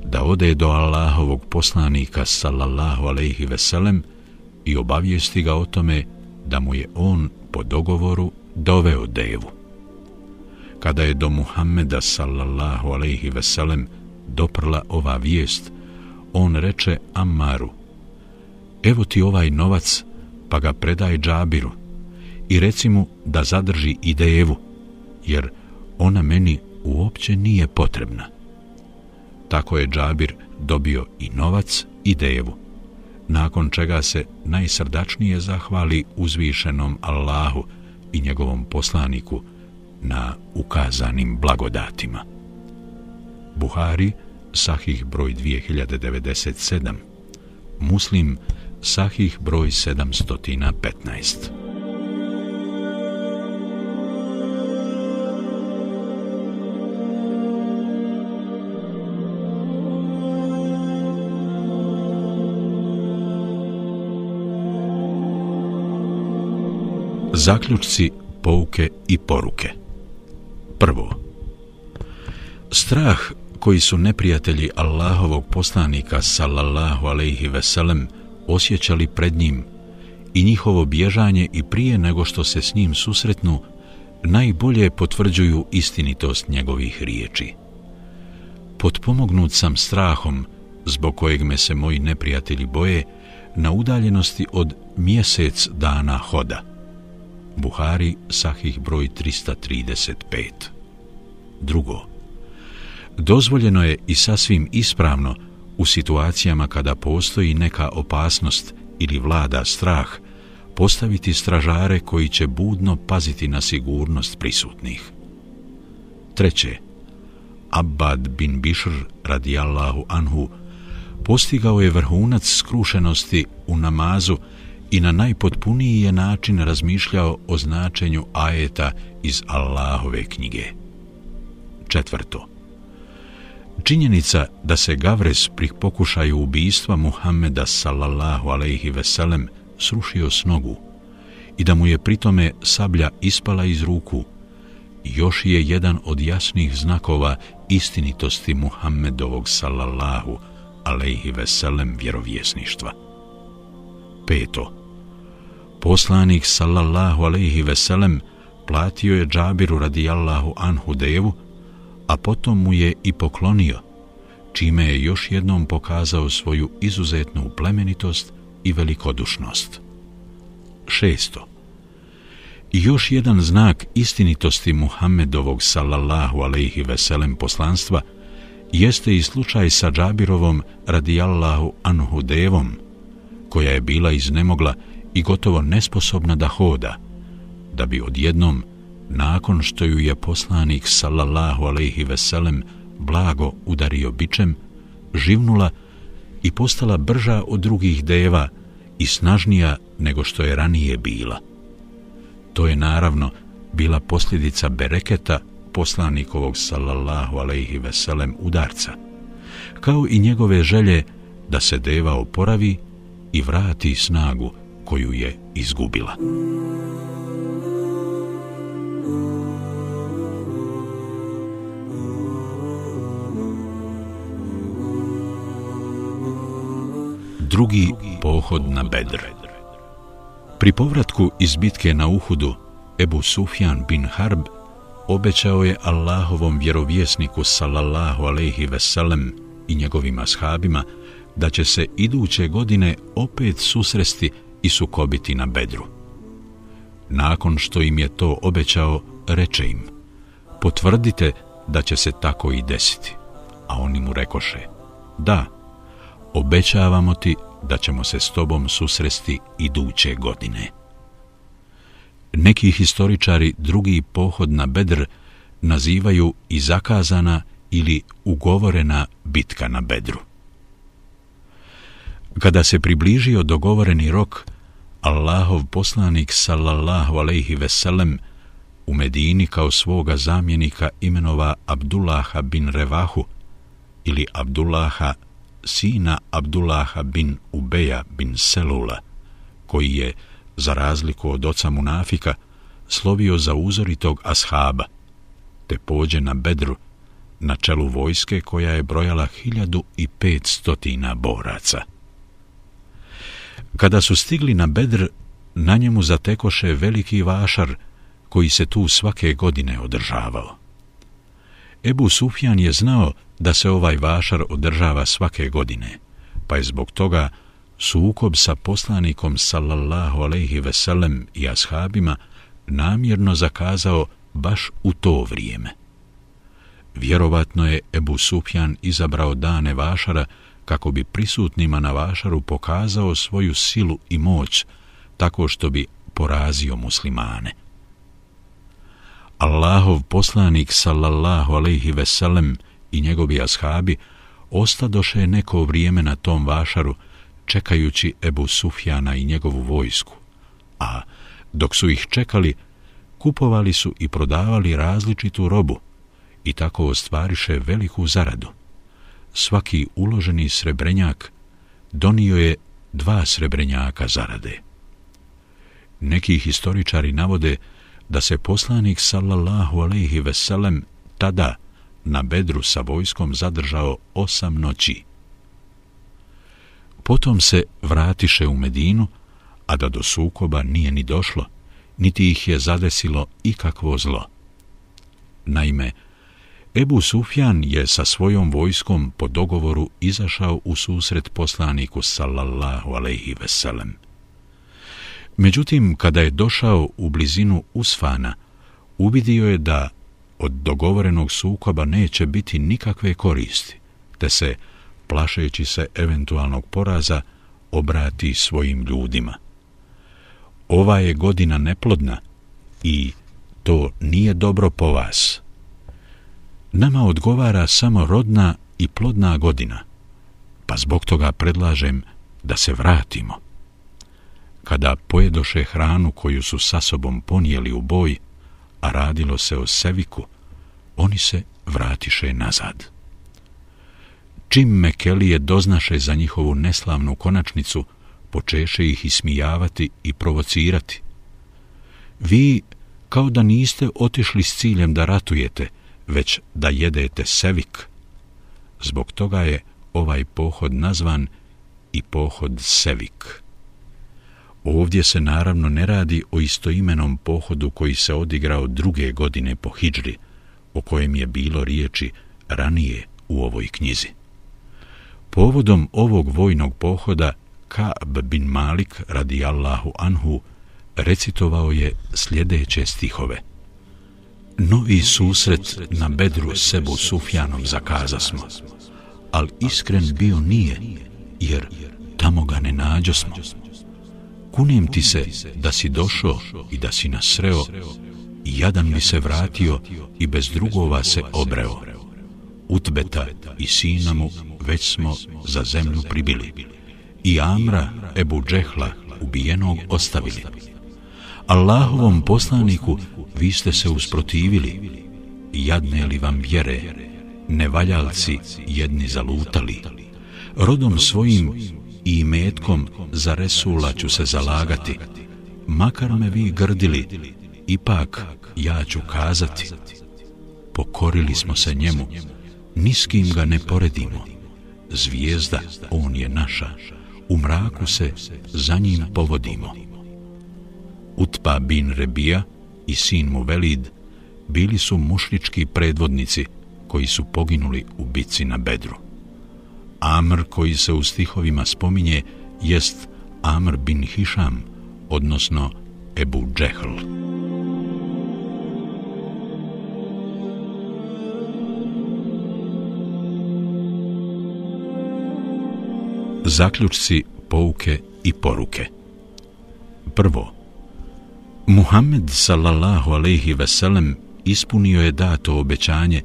da ode do Allahovog poslanika sallallahu alaihi veselem i obavijesti ga o tome da mu je on po dogovoru doveo devu. Kada je do Muhammeda sallallahu alaihi veselem doprla ova vijest, on reče Ammaru, evo ti ovaj novac, pa ga predaj džabiru i reci mu da zadrži i devu, jer ona meni uopće nije potrebna. Tako je džabir dobio i novac i devu, nakon čega se najsrdačnije zahvali uzvišenom Allahu i njegovom poslaniku na ukazanim blagodatima. Buhari, Sahih broj 2097, Muslim, Sahih broj 715. Zaključci, pouke i poruke Prvo Strah koji su neprijatelji Allahovog poslanika sallallahu alejhi ve sellem osjećali pred njim i njihovo bježanje i prije nego što se s njim susretnu najbolje potvrđuju istinitost njegovih riječi. Potpomognut sam strahom zbog kojeg me se moji neprijatelji boje na udaljenosti od mjesec dana hoda – Buhari, Sahih broj 335. Drugo, dozvoljeno je i sasvim ispravno u situacijama kada postoji neka opasnost ili vlada strah, postaviti stražare koji će budno paziti na sigurnost prisutnih. Treće, Abbad bin Bishr radijallahu anhu postigao je vrhunac skrušenosti u namazu i na najpotpuniji je način razmišljao o značenju ajeta iz Allahove knjige. Četvrto. Činjenica da se Gavres pri pokušaju ubijstva Muhammeda sallallahu alaihi veselem srušio s nogu i da mu je pritome sablja ispala iz ruku, još je jedan od jasnih znakova istinitosti Muhammedovog sallallahu alaihi veselem vjerovjesništva. Peto poslanik sallallahu alaihi veselem platio je džabiru radijallahu anhu devu, a potom mu je i poklonio, čime je još jednom pokazao svoju izuzetnu plemenitost i velikodušnost. Šesto. I još jedan znak istinitosti Muhammedovog sallallahu alaihi veselem poslanstva jeste i slučaj sa džabirovom radijallahu anhu devom, koja je bila iznemogla i gotovo nesposobna da hoda, da bi odjednom, nakon što ju je poslanik sallallahu alaihi veselem blago udario bičem, živnula i postala brža od drugih deva i snažnija nego što je ranije bila. To je naravno bila posljedica bereketa poslanikovog sallallahu alaihi veselem udarca, kao i njegove želje da se deva oporavi i vrati snagu koju je izgubila. Drugi pohod na Bedr Pri povratku iz bitke na Uhudu, Ebu Sufjan bin Harb obećao je Allahovom vjerovjesniku sallallahu alaihi veselem i njegovim ashabima da će se iduće godine opet susresti i sukobiti na bedru. Nakon što im je to obećao, reče im, potvrdite da će se tako i desiti. A oni mu rekoše, da, obećavamo ti da ćemo se s tobom susresti iduće godine. Neki historičari drugi pohod na Bedr nazivaju i zakazana ili ugovorena bitka na Bedru. Kada se približio dogovoreni rok, Allahov poslanik sallallahu alejhi ve sellem u Medini kao svoga zamjenika imenova Abdullaha bin Revahu ili Abdullaha sina Abdullaha bin Ubeja bin Selula, koji je, za razliku od oca Munafika, slovio za uzoritog ashaba, te pođe na Bedru, na čelu vojske koja je brojala hiljadu i petstotina boraca. Kada su stigli na Bedr, na njemu zatekoše veliki vašar koji se tu svake godine održavao. Ebu Sufjan je znao da se ovaj vašar održava svake godine, pa je zbog toga sukob sa poslanikom sallallahu alejhi ve sellem i ashabima namjerno zakazao baš u to vrijeme. Vjerovatno je Ebu Sufjan izabrao dane vašara kako bi prisutnima na vašaru pokazao svoju silu i moć tako što bi porazio muslimane. Allahov poslanik sallallahu alejhi ve sellem i njegovi ashabi ostadoše neko vrijeme na tom vašaru čekajući Ebu Sufjana i njegovu vojsku, a dok su ih čekali, kupovali su i prodavali različitu robu i tako ostvariše veliku zaradu. Svaki uloženi srebrenjak donio je dva srebrenjaka zarade. Neki historičari navode da se poslanik sallallahu alaihi ve sellem tada na Bedru sa vojskom zadržao osam noći. Potom se vratiše u Medinu, a da do sukoba nije ni došlo, niti ih je zadesilo ikakvo zlo. Naime, Ebu Sufjan je sa svojom vojskom po dogovoru izašao u susret poslaniku sallallahu alaihi ve sellem. Međutim, kada je došao u blizinu Usfana, uvidio je da od dogovorenog sukoba neće biti nikakve koristi, te se, plašeći se eventualnog poraza, obrati svojim ljudima. Ova je godina neplodna i to nije dobro po vas. Nama odgovara samo rodna i plodna godina, pa zbog toga predlažem da se vratimo kada pojedoše hranu koju su sa sobom ponijeli u boj, a radilo se o seviku, oni se vratiše nazad. Čim Mekelije doznaše za njihovu neslavnu konačnicu, počeše ih ismijavati i provocirati. Vi kao da niste otišli s ciljem da ratujete, već da jedete sevik. Zbog toga je ovaj pohod nazvan i pohod sevik. Ovdje se naravno ne radi o istoimenom pohodu koji se odigrao druge godine po Hidžri, o kojem je bilo riječi ranije u ovoj knjizi. Povodom ovog vojnog pohoda Ka'b bin Malik radi Allahu Anhu recitovao je sljedeće stihove. Novi susret na bedru sebu Sufjanom zakaza smo, ali iskren bio nije, jer tamo ga ne nađo smo kunem ti se da si došao i da si nas sreo i jadan bi se vratio i bez drugova se obreo. Utbeta i sina mu već smo za zemlju pribili i Amra Ebu Džehla ubijenog ostavili. Allahovom poslaniku vi ste se usprotivili jadne li vam vjere nevaljalci jedni zalutali rodom svojim i metkom za Resula ću se zalagati. Makar me vi grdili, ipak ja ću kazati. Pokorili smo se njemu, niskim ga ne poredimo. Zvijezda, on je naša, u mraku se za njim povodimo. Utpa bin Rebija i sin mu Velid bili su mušlički predvodnici koji su poginuli u bici na Bedru. Amr koji se u stihovima spominje jest Amr bin Hišam, odnosno Ebu Džehl. Zaključci, pouke i poruke Prvo, Muhammed sallallahu alaihi veselem ispunio je dato obećanje,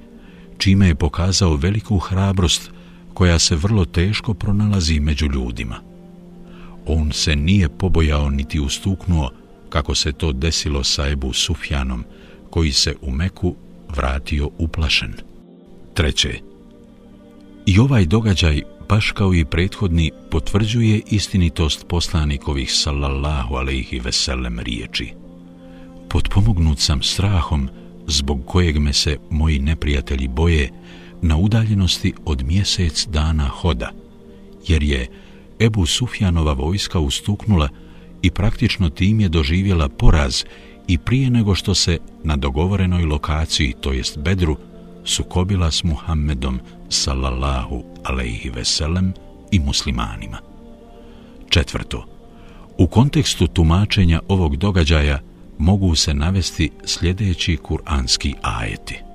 čime je pokazao veliku hrabrost koja se vrlo teško pronalazi među ljudima. On se nije pobojao niti ustuknuo kako se to desilo sa Ebu Sufjanom, koji se u Meku vratio uplašen. Treće, i ovaj događaj, baš kao i prethodni, potvrđuje istinitost poslanikovih sallallahu alaihi veselem riječi. Potpomognut sam strahom, zbog kojeg me se moji neprijatelji boje, na udaljenosti od mjesec dana hoda, jer je Ebu Sufjanova vojska ustuknula i praktično tim je doživjela poraz i prije nego što se na dogovorenoj lokaciji, to jest Bedru, sukobila s Muhammedom sallallahu alaihi veselem i muslimanima. Četvrto, u kontekstu tumačenja ovog događaja mogu se navesti sljedeći kuranski ajeti.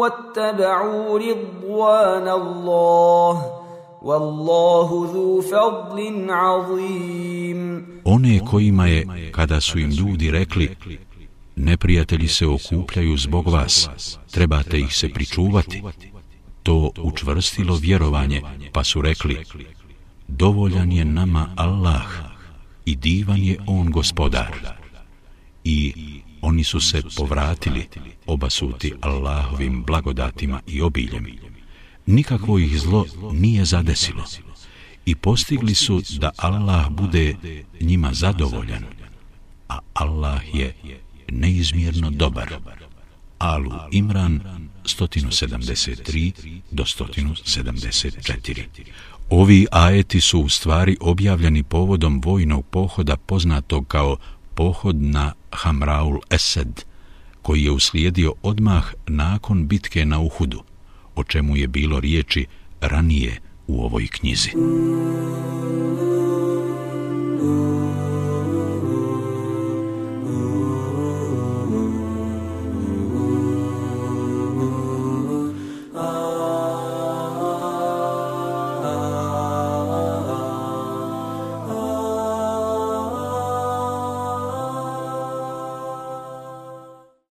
واتبعوا رضوان الله والله ذو فضل عظيم One kojima je, kada su im ljudi rekli, neprijatelji se okupljaju zbog vas, trebate ih se pričuvati, to učvrstilo vjerovanje, pa su rekli, dovoljan je nama Allah i divan je On gospodar. I oni su se povratili, obasuti Allahovim blagodatima i obiljem. Nikakvo ih zlo nije zadesilo. i postigli su da Allah bude njima zadovoljan, a Allah je neizmjerno dobar. Alu Imran 173 do 174 Ovi ajeti su u stvari objavljeni povodom vojnog pohoda poznatog kao pohod na Hamraul Esed, koji je uslijedio odmah nakon bitke na Uhudu, o čemu je bilo riječi ranije u ovoj knjizi. Muzika